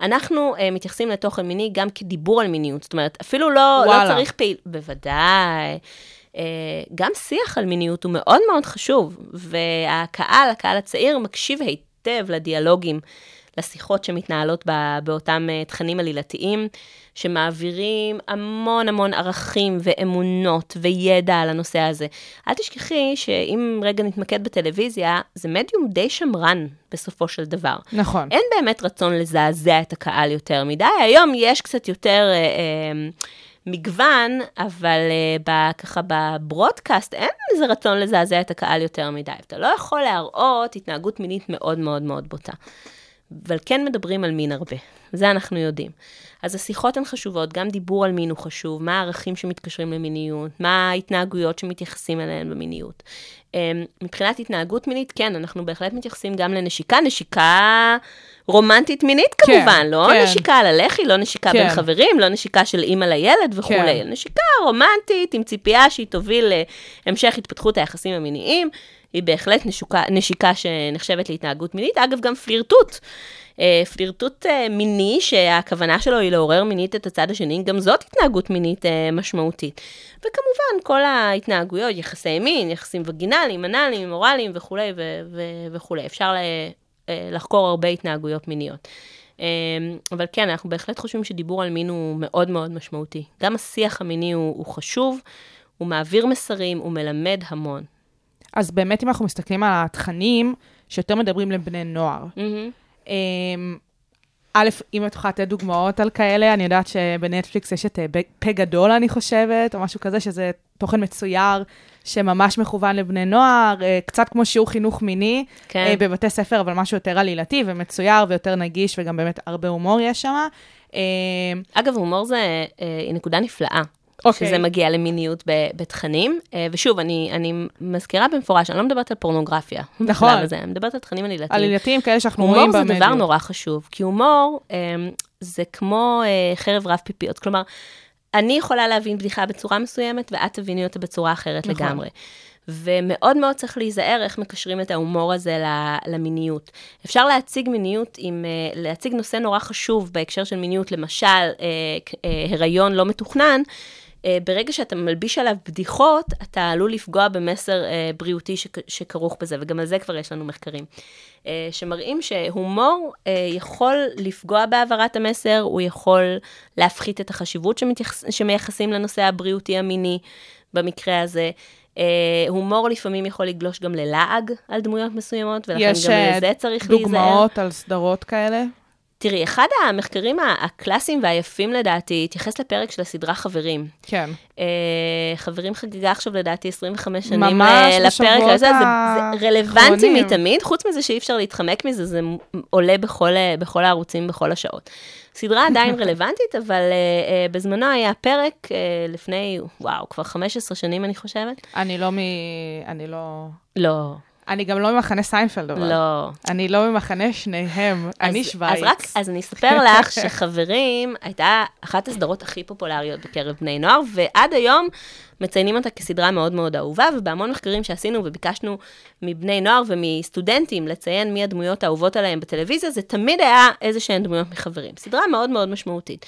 אנחנו uh, מתייחסים לתוכן מיני גם כדיבור על מיניות, זאת אומרת, אפילו לא, לא. צריך פעיל... בוודאי. אה, גם שיח על מיניות הוא מאוד מאוד חשוב, והקהל, הקהל הצעיר, מקשיב היטב לדיאלוגים, לשיחות שמתנהלות באותם אה, תכנים עלילתיים, שמעבירים המון המון ערכים ואמונות וידע על הנושא הזה. אל תשכחי שאם רגע נתמקד בטלוויזיה, זה מדיום די שמרן בסופו של דבר. נכון. אין באמת רצון לזעזע את הקהל יותר מדי. היום יש קצת יותר אה, אה, מגוון, אבל אה, ב, ככה בברודקאסט אין איזה רצון לזעזע את הקהל יותר מדי. אתה לא יכול להראות התנהגות מינית מאוד מאוד מאוד בוטה. אבל כן מדברים על מין הרבה, זה אנחנו יודעים. אז השיחות הן חשובות, גם דיבור על מין הוא חשוב, מה הערכים שמתקשרים למיניות, מה ההתנהגויות שמתייחסים אליהן במיניות. אמ, מבחינת התנהגות מינית, כן, אנחנו בהחלט מתייחסים גם לנשיקה, נשיקה רומנטית מינית כן, כמובן, לא כן. נשיקה על הלחי, לא נשיקה בין כן. חברים, לא נשיקה של אימא לילד וכולי. כן. נשיקה רומנטית עם ציפייה שהיא תוביל להמשך התפתחות היחסים המיניים. היא בהחלט נשוקה, נשיקה שנחשבת להתנהגות מינית. אגב, גם פלירטוט. אה, פלירטוט אה, מיני, שהכוונה שלו היא לעורר מינית את הצד השני, גם זאת התנהגות מינית אה, משמעותית. וכמובן, כל ההתנהגויות, יחסי מין, יחסים וגינליים, אנאליים, אוראליים וכולי ו- ו- וכולי. אפשר לחקור הרבה התנהגויות מיניות. אבל כן, אנחנו בהחלט חושבים שדיבור על מין הוא מאוד מאוד משמעותי. גם השיח המיני הוא, הוא חשוב, הוא מעביר מסרים, הוא מלמד המון. אז באמת, אם אנחנו מסתכלים על התכנים שיותר מדברים לבני נוער, אמ, א', אם את יכולה לתת דוגמאות על כאלה, אני יודעת שבנטפליקס יש את אה, פה גדול, אני חושבת, או משהו כזה, שזה תוכן מצויר שממש מכוון לבני נוער, אה, קצת כמו שיעור חינוך מיני כן. אה, בבתי ספר, אבל משהו יותר עלילתי ומצויר ויותר נגיש, וגם באמת הרבה הומור יש שם. אמ, אגב, הומור זה אה, נקודה נפלאה. אוקיי. שזה מגיע למיניות ב- בתכנים. אה, ושוב, אני, אני מזכירה במפורש, אני לא מדברת על פורנוגרפיה. נכון. בשלב הזה, אני מדברת על תכנים עלילתיים. עלילתיים כאלה שאנחנו רואים הומור זה. דבר נורא חשוב, כי הומור אה, זה כמו אה, חרב רב פיפיות. כלומר, אני יכולה להבין בדיחה בצורה מסוימת, ואת תביני אותה בצורה אחרת נכון. לגמרי. ומאוד מאוד צריך להיזהר איך מקשרים את ההומור הזה למיניות. אפשר להציג מיניות עם, אה, להציג נושא נורא חשוב בהקשר של מיניות, למשל, הריון לא מתוכנן, ברגע שאתה מלביש עליו בדיחות, אתה עלול לפגוע במסר אה, בריאותי שכ- שכרוך בזה, וגם על זה כבר יש לנו מחקרים. אה, שמראים שהומור אה, יכול לפגוע בהעברת המסר, הוא יכול להפחית את החשיבות שמתייחס, שמייחסים לנושא הבריאותי המיני במקרה הזה. אה, הומור לפעמים יכול לגלוש גם ללעג על דמויות מסוימות, ולכן יש גם אה, לזה צריך להיזהר. דוגמאות על סדרות כאלה? תראי, אחד המחקרים הקלאסיים והיפים לדעתי התייחס לפרק של הסדרה חברים. כן. אה, חברים חגיגה עכשיו לדעתי 25 שנים ממש אה, לפרק בשבועות הזה, זה, זה רלוונטי האחרונים. מתמיד, חוץ מזה שאי אפשר להתחמק מזה, זה עולה בכל, אה, בכל הערוצים, בכל השעות. סדרה עדיין רלוונטית, אבל אה, אה, בזמנו היה פרק אה, לפני, וואו, כבר 15 שנים אני חושבת. אני לא מ... אני לא... לא, אני גם לא ממחנה סיינפלד, אבל. לא. אני לא ממחנה שניהם. אני שווייץ. אז רק, אז אני אספר לך שחברים הייתה אחת הסדרות הכי פופולריות בקרב בני נוער, ועד היום מציינים אותה כסדרה מאוד מאוד אהובה, ובהמון מחקרים שעשינו וביקשנו מבני נוער ומסטודנטים לציין מי הדמויות האהובות עליהם בטלוויזיה, זה תמיד היה איזה שהן דמויות מחברים. סדרה מאוד מאוד משמעותית.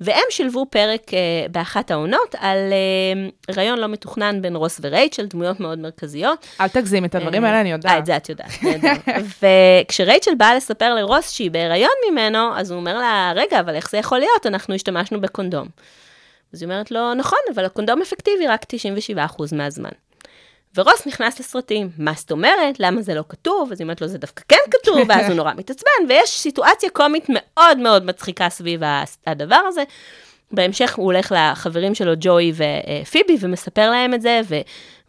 והם שילבו פרק אה, באחת העונות על אה, רעיון לא מתוכנן בין רוס ורייצ'ל, דמויות מאוד מרכזיות. אל תגזים, את הדברים האלה אני אה, יודעת. את זה את יודעת, נהדר. וכשרייצ'ל באה לספר לרוס שהיא בהיריון ממנו, אז הוא אומר לה, רגע, אבל איך זה יכול להיות? אנחנו השתמשנו בקונדום. אז היא אומרת לו, נכון, אבל הקונדום אפקטיבי רק 97% מהזמן. ורוס נכנס לסרטים, מה זאת אומרת? למה זה לא כתוב? אז היא אומרת לו, זה דווקא כן כתוב, ואז הוא נורא מתעצבן, ויש סיטואציה קומית מאוד מאוד מצחיקה סביב הדבר הזה. בהמשך הוא הולך לחברים שלו, ג'וי ופיבי, ומספר להם את זה, ו...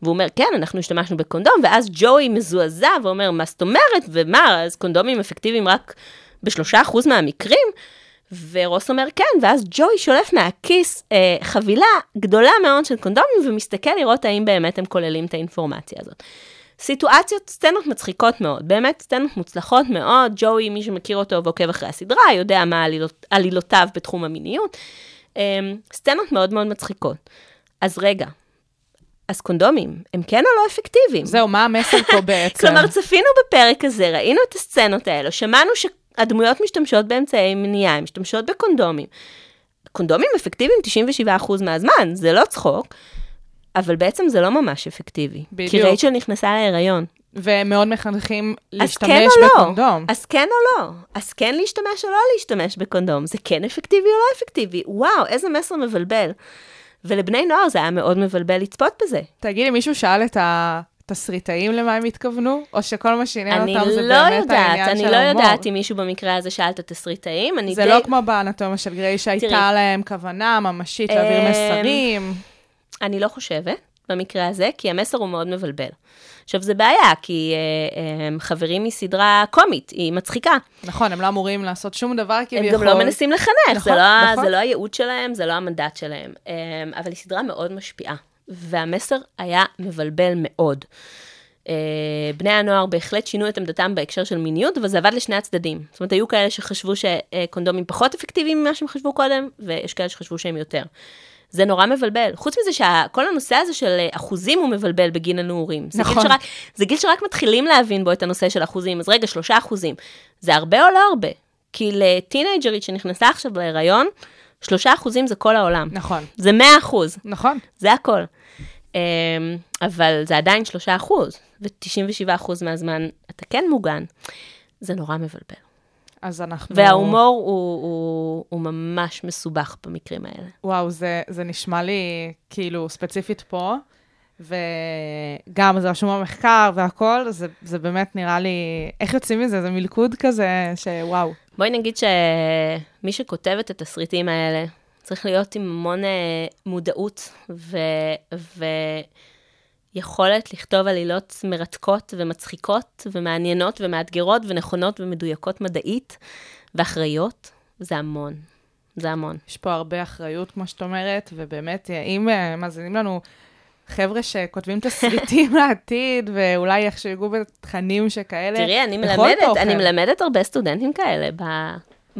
והוא אומר, כן, אנחנו השתמשנו בקונדום, ואז ג'וי מזועזע ואומר, מה זאת אומרת? ומה, אז קונדומים אפקטיביים רק בשלושה אחוז מהמקרים? ורוס אומר כן, ואז ג'וי שולף מהכיס אה, חבילה גדולה מאוד של קונדומים ומסתכל לראות האם באמת הם כוללים את האינפורמציה הזאת. סיטואציות, סצנות מצחיקות מאוד, באמת סצנות מוצלחות מאוד, ג'וי, מי שמכיר אותו ועוקב אחרי הסדרה, יודע מה עלילות, עלילותיו בתחום המיניות. אה, סצנות מאוד מאוד מצחיקות. אז רגע, אז קונדומים, הם כן או לא אפקטיביים? זהו, מה המסר פה בעצם? כלומר, צפינו בפרק הזה, ראינו את הסצנות האלו, שמענו שהדמויות משתמשות באמצעי מניעה, הן משתמשות בקונדומים. קונדומים אפקטיביים 97% מהזמן, זה לא צחוק. אבל בעצם זה לא ממש אפקטיבי. בדיוק. כי רייצ'ל נכנסה להיריון. ומאוד מחנכים להשתמש כן לא? בקונדום. אז כן או לא? אז כן להשתמש או לא להשתמש בקונדום? זה כן אפקטיבי או לא אפקטיבי? וואו, איזה מסר מבלבל. ולבני נוער זה היה מאוד מבלבל לצפות בזה. תגידי, מישהו שאל את התסריטאים למה הם התכוונו? או שכל מה שעניין אני אותם זה לא באמת יודעת, העניין אני של לא ההומור? יודעת אם מישהו במקרה הזה שאל את התסריטאים, אני זה די... לא כמו באנטומיה של גריי שהייתה. להם כוונה ממשית להעביר אמ, מסרים. אני לא חושבת במקרה הזה, כי המסר הוא מאוד מבלבל. עכשיו, זה בעיה, כי אה, אה, חברים מסדרה קומית, היא מצחיקה. נכון, הם לא אמורים לעשות שום דבר הם כביכול. גם לא מנסים לחנך, נכון, זה, לא, נכון. זה לא הייעוד שלהם, זה לא המנדט שלהם. אה, אבל היא סדרה מאוד משפיעה, והמסר היה מבלבל מאוד. אה, בני הנוער בהחלט שינו את עמדתם בהקשר של מיניות, אבל זה עבד לשני הצדדים. זאת אומרת, היו כאלה שחשבו שקונדומים פחות אפקטיביים ממה שהם חשבו קודם, ויש כאלה שחשבו שהם יותר. זה נורא מבלבל. חוץ מזה שכל הנושא הזה של אה, אחוזים הוא מבלבל בגין הנעורים. זה נכון. גיל שרק, זה גיל שרק מתחילים להבין בו את הנושא של אחוזים. אז רגע, שלושה אחוזים. זה הרבה או לא הרבה? כי לטינג'רית שנכנסה עכשיו להיריון, שלושה אחוזים זה כל העולם. נכון, זה מאה אחוז. נכון. זה הכל. אמ, אבל זה עדיין 3 אחוז, ו-97 אחוז מהזמן אתה כן מוגן. זה נורא מבלבל. אז אנחנו... וההומור הוא, הוא, הוא ממש מסובך במקרים האלה. וואו, זה, זה נשמע לי כאילו ספציפית פה, וגם זה רשום במחקר והכל, זה, זה באמת נראה לי, איך יוצאים מזה? זה מלכוד כזה, שוואו. בואי נגיד שמי שכותב את התסריטים האלה, צריך להיות עם המון אה, מודעות ו... ויכולת לכתוב עלילות מרתקות ומצחיקות ומעניינות ומאתגרות ונכונות ומדויקות מדעית ואחראיות. זה המון. זה המון. יש פה הרבה אחריות, כמו שאת אומרת, ובאמת, אם אה, מאזינים לנו חבר'ה שכותבים תסריטים לעתיד, ואולי שיגעו בתכנים שכאלה, תראי, אני מלמדת. אני מלמדת הרבה סטודנטים כאלה ב,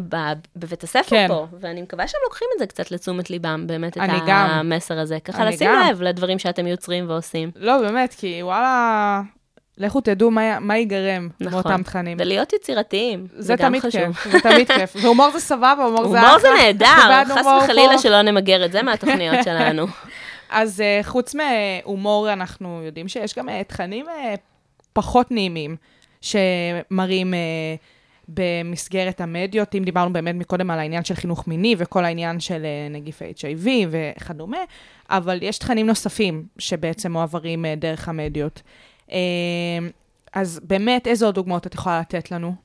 ב, בבית הספר כן. פה, ואני מקווה שהם לוקחים את זה קצת לתשומת ליבם, באמת, את גם. המסר הזה. ככה לשים גם. לב לדברים שאתם יוצרים ועושים. לא, באמת, כי וואלה, לכו תדעו מה, מה ייגרם נכון. מאותם תכנים. ולהיות יצירתיים, זה, זה גם תמיד חשוב. כיף, זה תמיד כיף. והומור זה סבבה, הומור זה אחלה. הומור זה נהדר, חס וחלילה פה. שלא נמגר את זה מהתוכניות שלנו. אז uh, חוץ מהומור, אנחנו יודעים שיש גם uh, תכנים uh, פחות נעימים, שמראים uh, במסגרת המדיות, אם דיברנו באמת מקודם על העניין של חינוך מיני וכל העניין של uh, נגיף ה-HIV וכדומה, אבל יש תכנים נוספים שבעצם מועברים uh, דרך המדיות. Uh, אז באמת, איזה עוד דוגמאות את יכולה לתת לנו?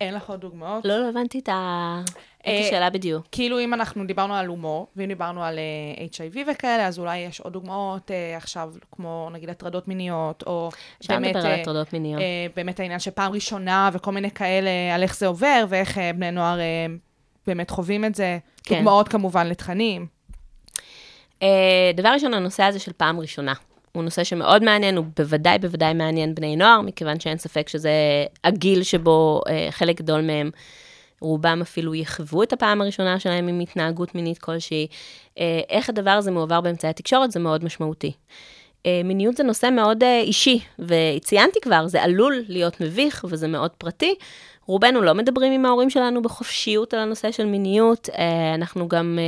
אין לך עוד דוגמאות? לא, לא הבנתי את ה- את אה, השאלה בדיוק. כאילו אם אנחנו דיברנו על הומור, ואם דיברנו על uh, HIV וכאלה, אז אולי יש עוד דוגמאות uh, עכשיו, כמו נגיד הטרדות מיניות, או אפשר באמת, לדבר על אה, הטרדות מיניות. אה, באמת העניין של פעם ראשונה וכל מיני כאלה, על איך זה עובר, ואיך אה, בני נוער אה, באמת חווים את זה. כן. דוגמאות כמובן לתכנים. אה, דבר ראשון, הנושא הזה של פעם ראשונה. הוא נושא שמאוד מעניין, הוא בוודאי בוודאי מעניין בני נוער, מכיוון שאין ספק שזה הגיל שבו אה, חלק גדול מהם, רובם אפילו יחוו את הפעם הראשונה שלהם עם התנהגות מינית כלשהי. אה, איך הדבר הזה מועבר באמצעי התקשורת זה מאוד משמעותי. אה, מיניות זה נושא מאוד אה, אישי, וציינתי כבר, זה עלול להיות מביך וזה מאוד פרטי. רובנו לא מדברים עם ההורים שלנו בחופשיות על הנושא של מיניות, אנחנו גם,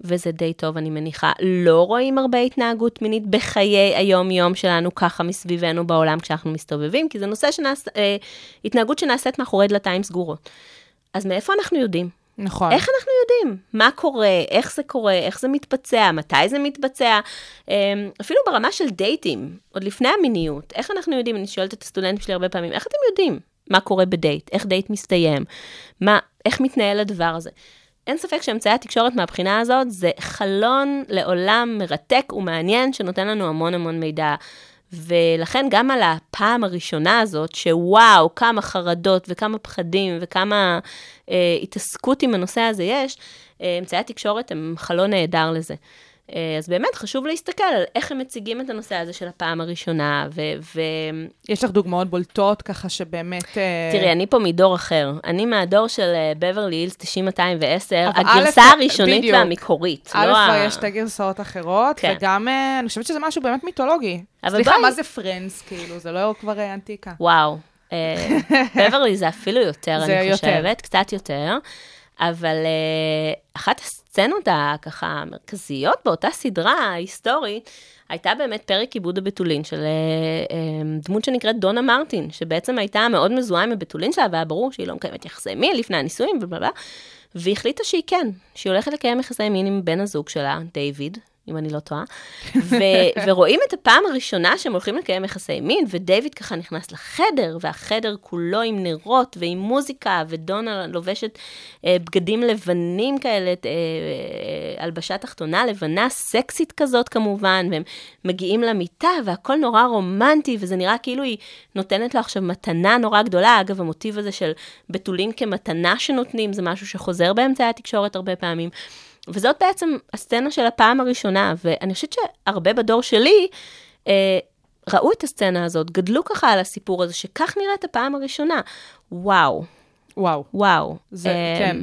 וזה די טוב אני מניחה, לא רואים הרבה התנהגות מינית בחיי היום-יום שלנו ככה מסביבנו בעולם כשאנחנו מסתובבים, כי זה נושא שנעש... התנהגות שנעשית מאחורי דלתיים סגורות. אז מאיפה אנחנו יודעים? נכון. איך אנחנו יודעים? מה קורה? איך זה קורה? איך זה מתבצע? מתי זה מתבצע? אמ, אפילו ברמה של דייטים, עוד לפני המיניות, איך אנחנו יודעים? אני שואלת את הסטודנטים שלי הרבה פעמים, איך אתם יודעים מה קורה בדייט? איך דייט מסתיים? מה, איך מתנהל הדבר הזה? אין ספק שאמצעי התקשורת מהבחינה הזאת זה חלון לעולם מרתק ומעניין שנותן לנו המון המון מידע. ולכן גם על הפעם הראשונה הזאת, שוואו, כמה חרדות וכמה פחדים וכמה אה, התעסקות עם הנושא הזה יש, אה, אמצעי התקשורת הם חלון נהדר לזה. אה, אז באמת חשוב להסתכל על איך הם מציגים את הנושא הזה של הפעם הראשונה, ו... ו... יש לך דוגמאות בולטות ככה שבאמת... אה, תראי, אני פה מדור אחר. אני מהדור של בברלי הילס 90-210, אבל הגרסה א', הראשונית בדיוק. והמקורית. א', לא כבר ה- יש שתי גרסאות אחרות, כן. וגם אה, אני חושבת שזה משהו באמת מיתולוגי. סליחה, בואי- מה זה פרנדס, כאילו? זה לא כבר אנטיקה. וואו. בברלי זה אפילו יותר, זה אני יותר. חושבת, קצת יותר. אבל אה, אחת הסצנות הככה המרכזיות באותה סדרה היסטורית, הייתה באמת פרק עיבוד הבתולין של אה, אה, דמות שנקראת דונה מרטין, שבעצם הייתה מאוד מזוהה עם הבתולין שלה, והיה ברור שהיא לא מקיימת יחסי מין לפני הנישואים ובלה והיא החליטה שהיא כן, שהיא הולכת לקיים יחסי מין עם בן הזוג שלה, דיוויד, אם אני לא טועה, ו- ורואים את הפעם הראשונה שהם הולכים לקיים יחסי מין, ודייוויד ככה נכנס לחדר, והחדר כולו עם נרות ועם מוזיקה, ודונה לובשת אה, בגדים לבנים כאלה, אה, אה, הלבשה תחתונה לבנה, סקסית כזאת כמובן, והם מגיעים למיטה, והכל נורא רומנטי, וזה נראה כאילו היא נותנת לו עכשיו מתנה נורא גדולה. אגב, המוטיב הזה של בתולים כמתנה שנותנים, זה משהו שחוזר באמצעי התקשורת הרבה פעמים. וזאת בעצם הסצנה של הפעם הראשונה, ואני חושבת שהרבה בדור שלי אה, ראו את הסצנה הזאת, גדלו ככה על הסיפור הזה, שכך נראית הפעם הראשונה. וואו, וואו. וואו. זה, אה, כן.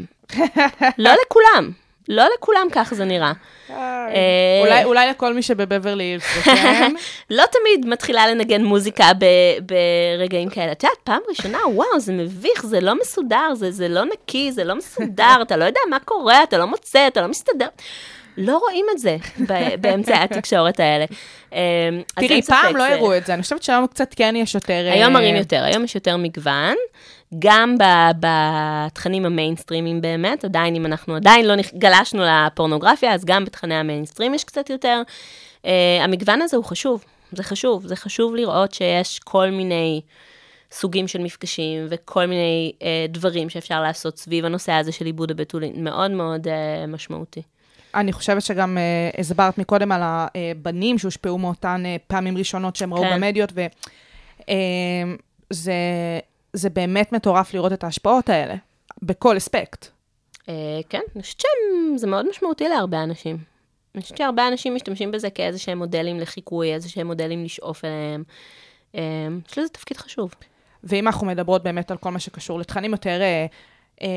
לא לכולם, לא לכולם כך זה נראה. אה, אולי, אולי לכל מי שבבברלי הילס, כן. לא תמיד מתחילה לנגן מוזיקה ב- ברגעים כאלה. את יודעת, פעם ראשונה, וואו, זה מביך, זה לא מסודר, זה, זה לא נקי, זה לא מסודר, אתה לא יודע מה קורה, אתה לא מוצא, אתה לא מסתדר. לא רואים את זה באמצעי התקשורת האלה. אה, אז תראי, פעם לא הראו את זה, אני חושבת שהיום קצת כן יש יותר... היום אה, מראים יותר, היום יש יותר מגוון, גם בתכנים המיינסטרימיים באמת, עדיין אם אנחנו עדיין לא גלשנו לפורנוגרפיה, אז גם בתכני המיינסטרים יש קצת יותר. Uh, המגוון הזה הוא חשוב, זה חשוב, זה חשוב לראות שיש כל מיני סוגים של מפגשים וכל מיני uh, דברים שאפשר לעשות סביב הנושא הזה של עיבוד הבתולין, מאוד מאוד uh, משמעותי. אני חושבת שגם uh, הסברת מקודם על הבנים שהושפעו מאותן uh, פעמים ראשונות שהם ראו כן. במדיות, וזה זה באמת מטורף לראות את ההשפעות האלה, בכל אספקט. Uh, כן, אני חושבת שזה מאוד משמעותי להרבה אנשים. אני חושבת שהרבה אנשים משתמשים בזה כאיזה שהם מודלים לחיקוי, איזה שהם מודלים לשאוף אליהם. Uh, יש לזה תפקיד חשוב. ואם אנחנו מדברות באמת על כל מה שקשור לתכנים יותר, אה, אה,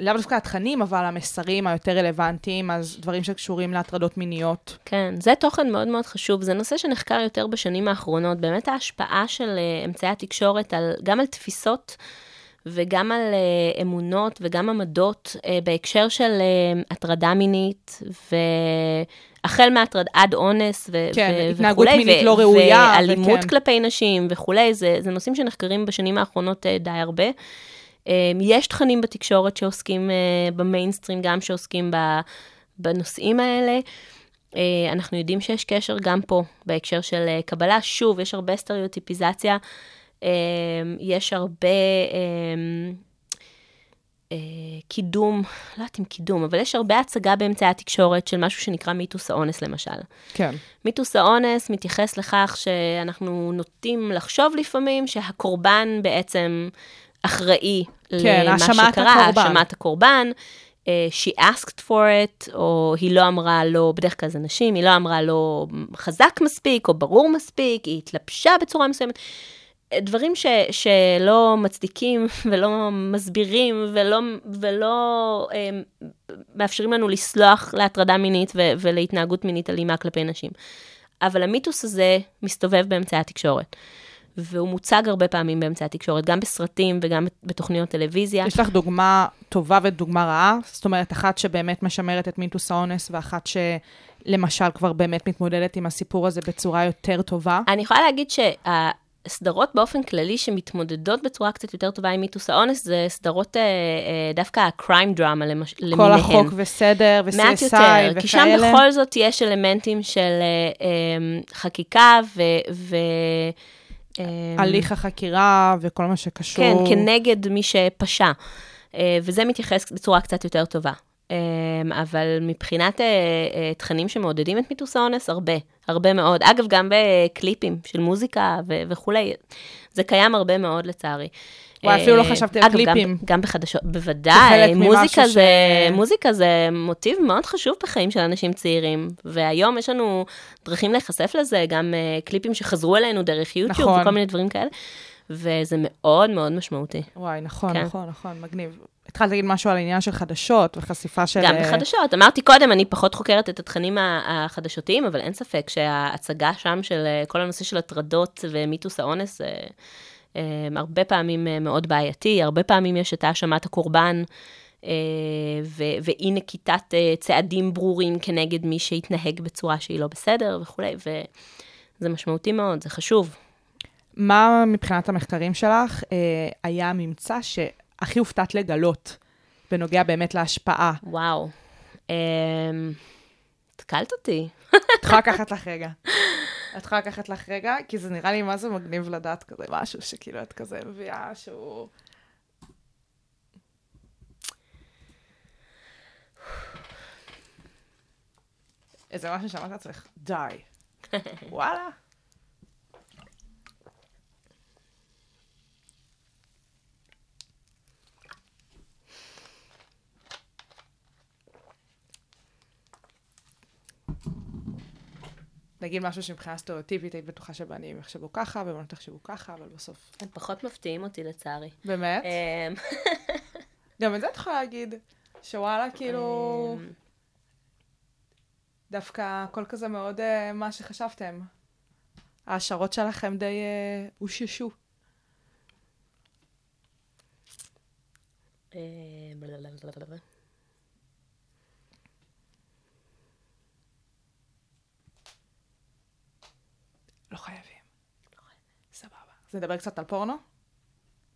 לאו דווקא התכנים, אבל המסרים היותר רלוונטיים, אז דברים שקשורים להטרדות מיניות. כן, זה תוכן מאוד מאוד חשוב. זה נושא שנחקר יותר בשנים האחרונות. באמת ההשפעה של uh, אמצעי התקשורת, על, גם על תפיסות וגם על uh, אמונות וגם עמדות uh, בהקשר של uh, הטרדה מינית, והחל מהטרד עד אונס ו- כן, ו- התנהגות וכולי, מינית לא ראויה, ואלימות וכן. כלפי נשים וכולי, זה, זה נושאים שנחקרים בשנים האחרונות uh, די הרבה. Um, יש תכנים בתקשורת שעוסקים uh, במיינסטרים, גם שעוסקים בנושאים האלה. Uh, אנחנו יודעים שיש קשר גם פה, בהקשר של uh, קבלה. שוב, יש הרבה סטריאוטיפיזציה, um, יש הרבה uh, קידום, לא יודעת אם קידום, אבל יש הרבה הצגה באמצעי התקשורת של משהו שנקרא מיתוס האונס, למשל. כן. מיתוס האונס מתייחס לכך שאנחנו נוטים לחשוב לפעמים שהקורבן בעצם אחראי כן, למה שקרה. האשמת הקורבן. אה, she asked for it, או היא לא אמרה לו, בדרך כלל זה נשים, היא לא אמרה לו חזק מספיק, או ברור מספיק, היא התלבשה בצורה מסוימת. דברים ש, שלא מצדיקים ולא מסבירים ולא, ולא אה, מאפשרים לנו לסלוח להטרדה מינית ו, ולהתנהגות מינית אלימה כלפי נשים. אבל המיתוס הזה מסתובב באמצעי התקשורת. והוא מוצג הרבה פעמים באמצעי התקשורת, גם בסרטים וגם בתוכניות טלוויזיה. יש לך דוגמה טובה ודוגמה רעה? זאת אומרת, אחת שבאמת משמרת את מיתוס האונס, ואחת שלמשל כבר באמת מתמודדת עם הסיפור הזה בצורה יותר טובה? אני יכולה להגיד שהסדרות באופן כללי שמתמודדות בצורה קצת יותר טובה עם מיתוס האונס, זה סדרות אה, אה, דווקא הקריים דרמה למש... כל למיניהן. החוק וסדר, מעט ו-CSI יותר, וכאלה? כי שם בכל זאת יש אלמנטים של אה, אה, חקיקה ו... ו הליך החקירה וכל מה שקשור. כן, כנגד מי שפשע. אה, וזה מתייחס בצורה קצת יותר טובה. אה, אבל מבחינת אה, אה, תכנים שמעודדים את מיתוס האונס, הרבה, הרבה מאוד. אגב, גם בקליפים של מוזיקה וכולי, זה קיים הרבה מאוד לצערי. וואי, אפילו לא אה, חשבתי על קליפים. גם, גם בחדשות, בוודאי, מוזיקה זה, מוזיקה זה מוטיב מאוד חשוב בחיים של אנשים צעירים, והיום יש לנו דרכים להיחשף לזה, גם uh, קליפים שחזרו אלינו דרך יוטיוב נכון. וכל מיני דברים כאלה, וזה מאוד מאוד משמעותי. וואי, נכון, כן. נכון, נכון, מגניב. התחלת להגיד משהו על העניין של חדשות וחשיפה של... גם אה, בחדשות, אמרתי קודם, אני פחות חוקרת את התכנים החדשותיים, אבל אין ספק שההצגה שם של אה, כל הנושא של הטרדות ומיתוס האונס, אה, אה, הרבה פעמים אה, מאוד בעייתי, הרבה פעמים יש את האשמת הקורבן אה, ו- ואי נקיטת אה, צעדים ברורים כנגד מי שהתנהג בצורה שהיא לא בסדר וכולי, וזה משמעותי מאוד, זה חשוב. מה מבחינת המחקרים שלך היה הממצא שהכי הופתעת לגלות בנוגע באמת להשפעה? וואו. התקלת אותי. את יכולה לקחת לך רגע. את יכולה לקחת לך רגע, כי זה נראה לי מה זה מגניב לדעת כזה משהו שכאילו את כזה מביאה שהוא... איזה משהו שאמרת לעצמך, די. וואלה. נגיד משהו שמבחינה סטריאוטיפית היית בטוחה שבנים יחשבו ככה, ובנות יחשבו ככה, אבל בסוף... הם פחות מפתיעים אותי לצערי. באמת? אמ, גם את זה את יכולה להגיד, שוואלה, כאילו... אמ, דווקא הכל כזה מאוד אה, מה שחשבתם. ההשערות שלכם די אה, אוששו. אמ, בלללללל. לא חייבים. סבבה. אז נדבר קצת על פורנו?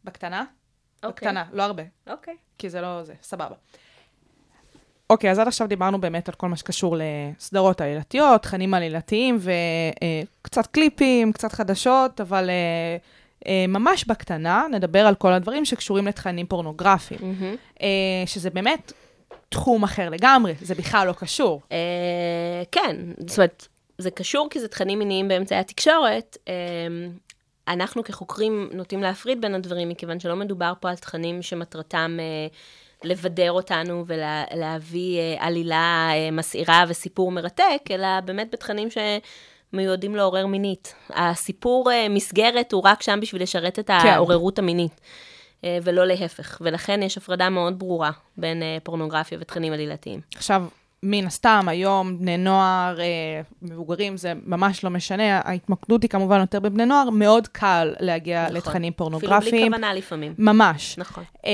בקטנה? אוקיי. בקטנה, לא הרבה. אוקיי. כי זה לא זה, סבבה. אוקיי, אז עד עכשיו דיברנו באמת על כל מה שקשור לסדרות עלילתיות, תכנים עלילתיים וקצת קליפים, קצת חדשות, אבל אה, אה, ממש בקטנה נדבר על כל הדברים שקשורים לתכנים פורנוגרפיים. אה, שזה באמת תחום אחר לגמרי, זה בכלל לא קשור. אה, כן, זאת אומרת, זה קשור כי זה תכנים מיניים באמצעי התקשורת. אה, אנחנו כחוקרים נוטים להפריד בין הדברים, מכיוון שלא מדובר פה על תכנים שמטרתם אה, לבדר אותנו ולהביא אה, עלילה אה, מסעירה וסיפור מרתק, אלא באמת בתכנים שמיועדים לעורר מינית. הסיפור אה, מסגרת הוא רק שם בשביל לשרת את העוררות המינית. אה, ולא להפך, ולכן יש הפרדה מאוד ברורה בין אה, פורנוגרפיה ותכנים עלילתיים. עכשיו, מן הסתם, היום בני נוער, אה, מבוגרים, זה ממש לא משנה, ההתמקדות היא כמובן יותר בבני נוער, מאוד קל להגיע נכון. לתכנים אפילו בלי פורנוגרפיים. כוונה לפעמים. ממש. נכון. אה,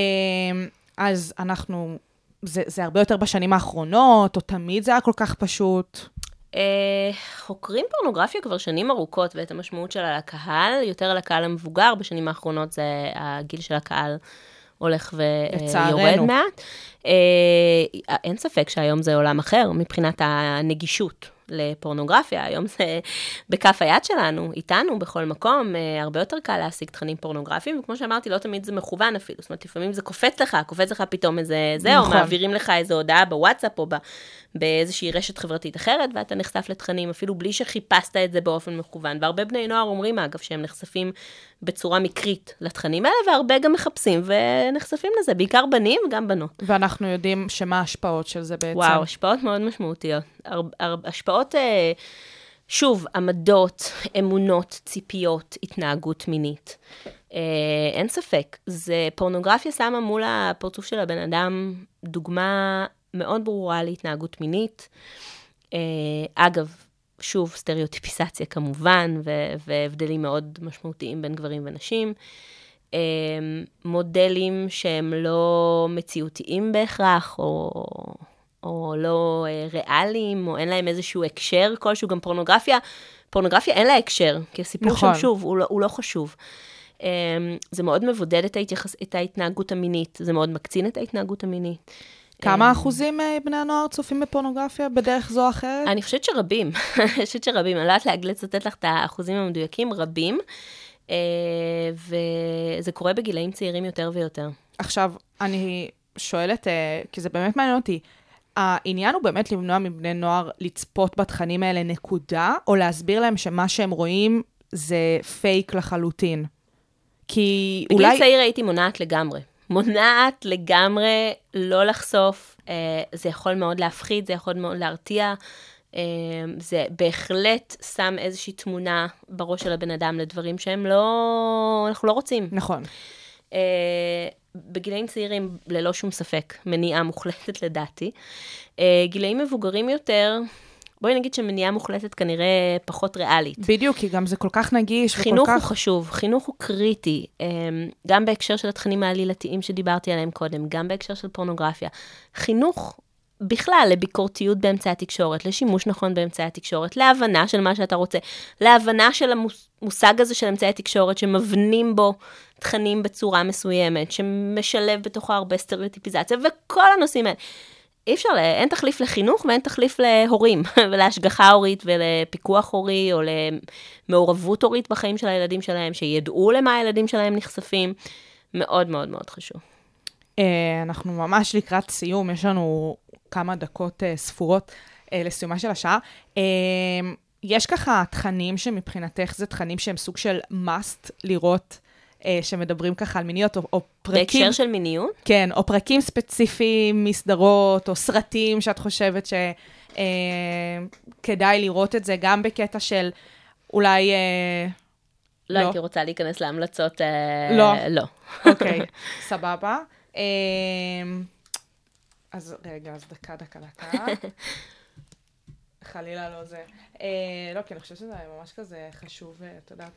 אז אנחנו, זה, זה הרבה יותר בשנים האחרונות, או תמיד זה היה כל כך פשוט. אה, חוקרים פורנוגרפיה כבר שנים ארוכות, ואת המשמעות שלה לקהל, יותר על הקהל המבוגר, בשנים האחרונות זה הגיל של הקהל הולך. ויורד מעט. אה, אין ספק שהיום זה עולם אחר מבחינת הנגישות. לפורנוגרפיה, היום זה בכף היד שלנו, איתנו, בכל מקום, אה, הרבה יותר קל להשיג תכנים פורנוגרפיים, וכמו שאמרתי, לא תמיד זה מכוון אפילו, זאת אומרת, לפעמים זה קופץ לך, קופץ לך פתאום איזה זה, נכון. או מעבירים לך איזו הודעה בוואטסאפ, או ב, באיזושהי רשת חברתית אחרת, ואתה נחשף לתכנים, אפילו בלי שחיפשת את זה באופן מכוון. והרבה בני נוער אומרים, אגב, שהם נחשפים בצורה מקרית לתכנים האלה, והרבה גם מחפשים ונחשפים לזה, בעיקר בנים וגם בנות. ואנחנו יודעים שמה ההשפעות של זה בעצם. וואו, השפעות מאוד משמעותיות. הר, הר, השפעות, אה, שוב, עמדות, אמונות, ציפיות, התנהגות מינית. אה, אין ספק, זה פורנוגרפיה שמה מול הפרצוף של הבן אדם דוגמה מאוד ברורה להתנהגות מינית. אה, אגב, שוב, סטריאוטיפיסציה כמובן, ו- והבדלים מאוד משמעותיים בין גברים ונשים. אה, מודלים שהם לא מציאותיים בהכרח, או, או לא אה, ריאליים, או אין להם איזשהו הקשר כלשהו, גם פורנוגרפיה, פורנוגרפיה אין לה הקשר, כי הסיפור נכון. שם, שוב, הוא לא, הוא לא חשוב. אה, זה מאוד מבודד את, ההתייחס, את ההתנהגות המינית, זה מאוד מקצין את ההתנהגות המינית. כמה אה, אחוזים אה, בני הנוער צופים בפורנוגרפיה בדרך זו או אחרת? אני חושבת שרבים, אני חושבת שרבים, אני לא יודעת לצטט לך את האחוזים המדויקים, רבים, אה, וזה קורה בגילאים צעירים יותר ויותר. עכשיו, אני שואלת, אה, כי זה באמת מעניין אותי, העניין הוא באמת למנוע מבני נוער לצפות בתכנים האלה נקודה, או להסביר להם שמה שהם רואים זה פייק לחלוטין? כי בגיל אולי... צעיר הייתי מונעת לגמרי. מונעת לגמרי לא לחשוף, אה, זה יכול מאוד להפחיד, זה יכול מאוד להרתיע. אה, זה בהחלט שם איזושהי תמונה בראש של הבן אדם לדברים שהם לא, אנחנו לא רוצים. נכון. אה, בגילאים צעירים, ללא שום ספק, מניעה מוחלטת לדעתי. אה, גילאים מבוגרים יותר, בואי נגיד שמניעה מוחלטת כנראה פחות ריאלית. בדיוק, כי גם זה כל כך נגיש וכל חינוך כך... הוא חשוב, חינוך הוא קריטי, אמ, גם בהקשר של התכנים העלילתיים שדיברתי עליהם קודם, גם בהקשר של פורנוגרפיה. חינוך בכלל לביקורתיות באמצעי התקשורת, לשימוש נכון באמצעי התקשורת, להבנה של מה שאתה רוצה, להבנה של המושג הזה של אמצעי תקשורת שמבנים בו תכנים בצורה מסוימת, שמשלב בתוכו הרבה סטריאוטיפיזציה, וכל הנושאים האלה. אי אפשר, אין תחליף לחינוך ואין תחליף להורים, ולהשגחה הורית ולפיקוח הורי, או למעורבות הורית בחיים של הילדים שלהם, שידעו למה הילדים שלהם נחשפים. מאוד מאוד מאוד חשוב. אה, אנחנו ממש לקראת סיום, יש לנו כמה דקות אה, ספורות אה, לסיומה של השעה. אה, יש ככה תכנים שמבחינתך זה תכנים שהם סוג של must לראות, אה, שמדברים ככה על מיניות, או, או פרקים... בהקשר של מיניות? כן, או פרקים ספציפיים מסדרות, או סרטים שאת חושבת שכדאי לראות את זה, גם בקטע של אולי... אה, לא לא. הייתי רוצה להיכנס להמלצות. אה, לא. לא. אוקיי, סבבה. אה, אז רגע, אז דקה, דקה, דקה. חלילה לא זה. אה, לא, כי אני חושבת שזה ממש כזה חשוב, אה, אתה יודע,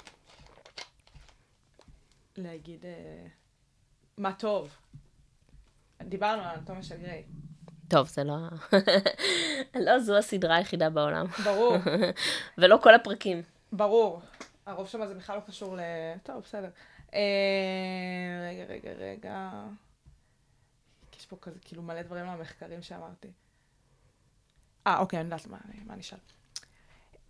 להגיד אה, מה טוב. דיברנו על אנטומיה של גריי. טוב, זה לא... לא זו הסדרה היחידה בעולם. ברור, ולא כל הפרקים. ברור. הרוב שם זה בכלל לא קשור ל... טוב, בסדר. אה, רגע, רגע, רגע. פה כזה כאילו מלא דברים למחקרים שאמרתי. אה, אוקיי, אני יודעת מה, מה נשאל.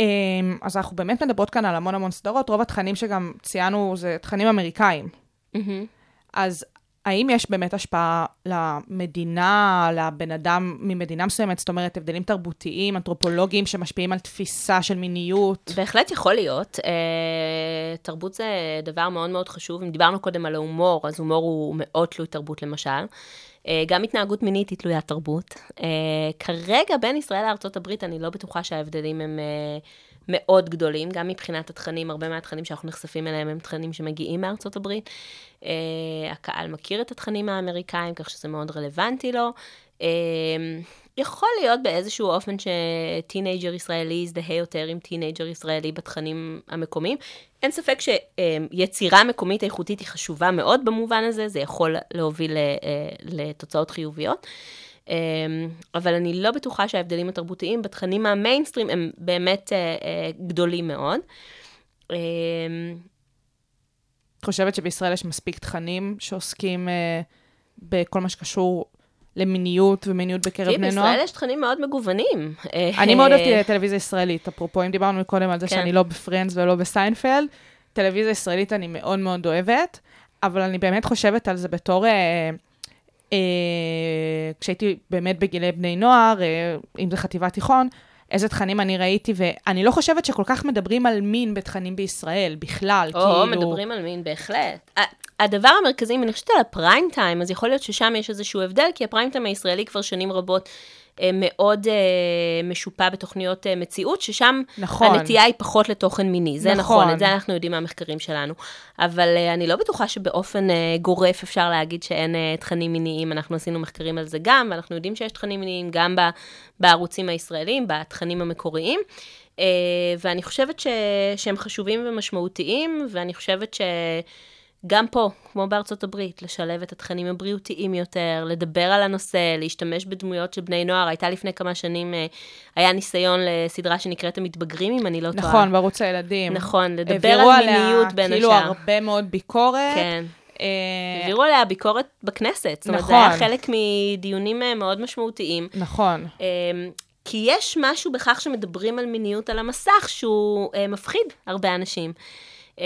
אמ, אז אנחנו באמת מדברות כאן על המון המון סדרות, רוב התכנים שגם ציינו זה תכנים אמריקאים. מהמם. אז האם יש באמת השפעה למדינה, לבן אדם ממדינה מסוימת, זאת אומרת, הבדלים תרבותיים, אנתרופולוגיים, שמשפיעים על תפיסה של מיניות? בהחלט יכול להיות. אה, תרבות זה דבר מאוד מאוד חשוב. אם דיברנו קודם על ההומור, אז הומור הוא מאוד תלוי תרבות למשל. אה, גם התנהגות מינית היא תלוית תרבות. אה, כרגע בין ישראל הברית, אני לא בטוחה שההבדלים הם אה, מאוד גדולים, גם מבחינת התכנים, הרבה מהתכנים שאנחנו נחשפים אליהם הם תכנים שמגיעים מארצות הקהל מכיר את התכנים האמריקאים, כך שזה מאוד רלוונטי לו. יכול להיות באיזשהו אופן שטינאייג'ר ישראלי יזדהה יותר עם טינאייג'ר ישראלי בתכנים המקומיים. אין ספק שיצירה מקומית איכותית היא חשובה מאוד במובן הזה, זה יכול להוביל אה, לתוצאות חיוביות. אה, אבל אני לא בטוחה שההבדלים התרבותיים בתכנים המיינסטרים הם באמת אה, גדולים מאוד. את חושבת שבישראל יש מספיק תכנים שעוסקים בכל מה שקשור למיניות ומיניות בקרב בני נוער? בישראל יש תכנים מאוד מגוונים. אני מאוד אוהבתי טלוויזיה ישראלית, אפרופו, אם דיברנו קודם על זה כן. שאני לא בפרנדס ולא בסיינפלד, טלוויזיה ישראלית אני מאוד מאוד אוהבת, אבל אני באמת חושבת על זה בתור... אה, אה, כשהייתי באמת בגילי בני נוער, אה, אם זה חטיבת תיכון, איזה תכנים אני ראיתי, ואני לא חושבת שכל כך מדברים על מין בתכנים בישראל, בכלל, או, כאילו... מדברים על מין, בהחלט. הדבר המרכזי, אם אני חושבת על הפריים טיים, אז יכול להיות ששם יש איזשהו הבדל, כי הפריים טיים הישראלי כבר שנים רבות מאוד אה, משופע בתוכניות אה, מציאות, ששם נכון. הנטייה היא פחות לתוכן מיני. זה נכון. נכון, את זה אנחנו יודעים מהמחקרים שלנו. אבל אה, אני לא בטוחה שבאופן אה, גורף אפשר להגיד שאין אה, תכנים מיניים. אנחנו עשינו מחקרים על זה גם, ואנחנו יודעים שיש תכנים מיניים גם בערוצים הישראלים, בתכנים המקוריים. אה, ואני חושבת ש... שהם חשובים ומשמעותיים, ואני חושבת שגם פה, כמו בארצות הברית, לשלב את התכנים הבריאותיים יותר, לדבר על הנושא, להשתמש בדמויות של בני נוער. הייתה לפני כמה שנים, אה, היה ניסיון לסדרה שנקראת המתבגרים, אם אני לא טועה. נכון, בערוץ הילדים. נכון, לדבר העבירו על עליה מיניות בין כאילו השאר. הרבה מאוד ביקורת. כן. אה, העבירו עליה ביקורת בכנסת. זאת אומרת, זה נכון. היה חלק מדיונים אה, מאוד משמעותיים. נכון. אמ, כי יש משהו בכך שמדברים על מיניות על המסך שהוא מפחיד הרבה אנשים. אמ,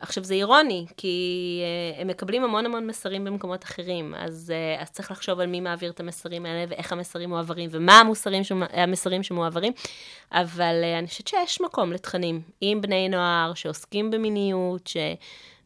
עכשיו, זה אירוני, כי אה, הם מקבלים המון המון מסרים במקומות אחרים, אז, אה, אז צריך לחשוב על מי מעביר את המסרים האלה, ואיך המסרים מועברים, ומה המוסרים שמ- המסרים שמועברים, אבל אה, אני חושבת שיש מקום לתכנים. עם בני נוער שעוסקים במיניות,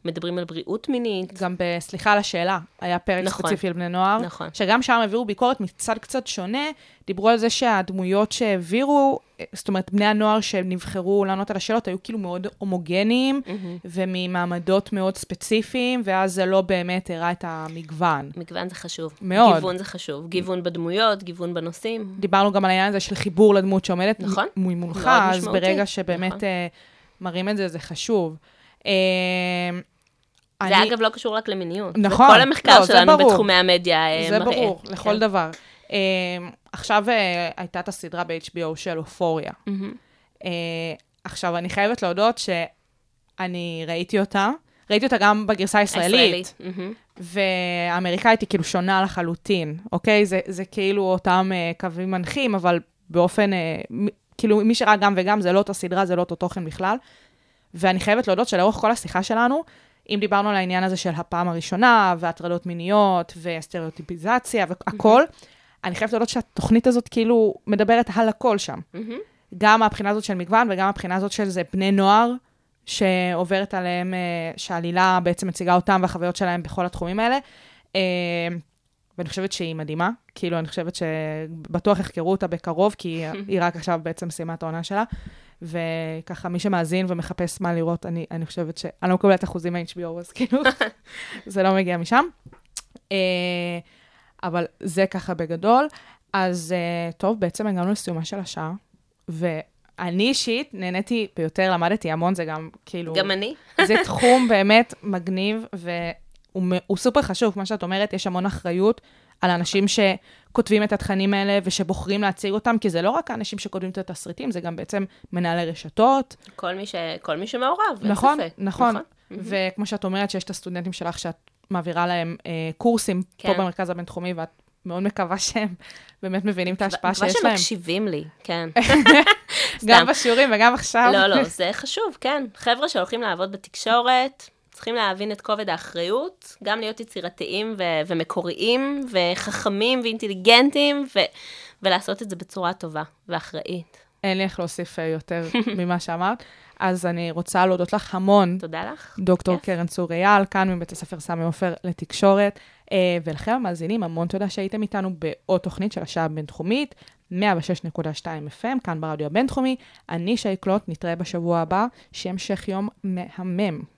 מדברים על בריאות מינית. גם בסליחה על השאלה, היה פרק נכון. ספציפי לבני נוער, נכון. שגם שם העבירו ביקורת מצד קצת שונה, דיברו על זה שהדמויות שהעבירו, אה, זאת אומרת, בני הנוער שנבחרו לענות על השאלות, היו כאילו מאוד הומוגניים, וממעמדות מאוד ספציפיים, ואז זה לא באמת הראה את המגוון. מגוון זה חשוב. מאוד. גיוון זה חשוב. גיוון בדמויות, גיוון בנושאים. דיברנו גם על העניין הזה של חיבור לדמות שעומדת נכון. מ- ממולך, מאוד אז משמעותי. ברגע שבאמת נכון. אה, מראים את זה, זה חשוב. אה, זה אני- אגב לא קשור רק למיניות. נכון. זה כל המחקר לא, זה שלנו ברור. בתחומי המדיה אה, זה מראה. ברור, לכל כן. דבר. אה, עכשיו אה, הייתה את הסדרה ב-HBO של אופוריה. מהמם. אה, עכשיו, אני חייבת להודות שאני ראיתי אותה, ראיתי אותה גם בגרסה הישראלית, מהמם. והאמריקאית היא כאילו שונה לחלוטין, אוקיי? זה, זה כאילו אותם אה, קווים מנחים, אבל באופן, אה, מ- כאילו מי שראה גם וגם, זה לא אותה סדרה, זה לא אותו תוכן בכלל. ואני חייבת להודות שלאורך כל השיחה שלנו, אם דיברנו על העניין הזה של הפעם הראשונה, והטרדות מיניות, וסטריאוטיפיזציה, והכל, אני חייבת להודות שהתוכנית הזאת כאילו מדברת על הכל שם. מהמם. גם מהבחינה הזאת של מגוון, וגם מהבחינה הזאת של זה בני נוער, שעוברת עליהם, אה, שהעלילה בעצם מציגה אותם והחוויות שלהם בכל התחומים האלה. אה, ואני חושבת שהיא מדהימה, כאילו, אני חושבת שבטוח יחקרו אותה בקרוב, כי היא רק עכשיו בעצם סיימה את העונה שלה. וככה, מי שמאזין ומחפש מה לראות, אני, אני חושבת ש... אני לא מקבלת אחוזים מה-HBO, אז כאילו, זה לא מגיע משם. אה, אבל זה ככה בגדול. אז אה, טוב, בעצם הגענו לסיומה של השעה, ואני אישית נהניתי ביותר, למדתי המון, זה גם כאילו... גם אני. זה תחום באמת מגניב, והוא הוא סופר חשוב, כמו שאת אומרת, יש המון אחריות על האנשים שכותבים את התכנים האלה ושבוחרים להציג אותם, כי זה לא רק האנשים שכותבים את התסריטים, זה גם בעצם מנהלי רשתות. כל מי ש- כל מי שמעורב, אין נכון, ספק. נכון. וכמו שאת אומרת, שיש את הסטודנטים שלך שאת מעבירה להם אה, קורסים פה כן. במרכז הבינתחומי, ואת מאוד מקווה שהם באמת מבינים את ההשפעה מקווה שיש להם. מקשיבים לי, כן. גם. בשיעורים וגם עכשיו. לא, לא, זה חשוב, כן. חבר'ה שהולכים לעבוד בתקשורת, צריכים להבין את כובד האחריות, גם להיות יצירתיים ו- ומקוריים, וחכמים ואינטליגנטים, ו- ולעשות את זה בצורה טובה ואחראית. אין לי איך להוסיף אה, יותר ממה שאמרת. אז אני רוצה להודות לך המון, תודה לך. דוקטור כיף. קרן צור אייל, כאן מבית הספר סמי עופר לתקשורת. אה, ולכם המאזינים, המון תודה שהייתם איתנו בעוד תוכנית של השעה הבינתחומית, 106.2 FM, כאן ברדיו הבינתחומי. אני שי קלוט, נתראה בשבוע הבא, שהמשך יום מהמם.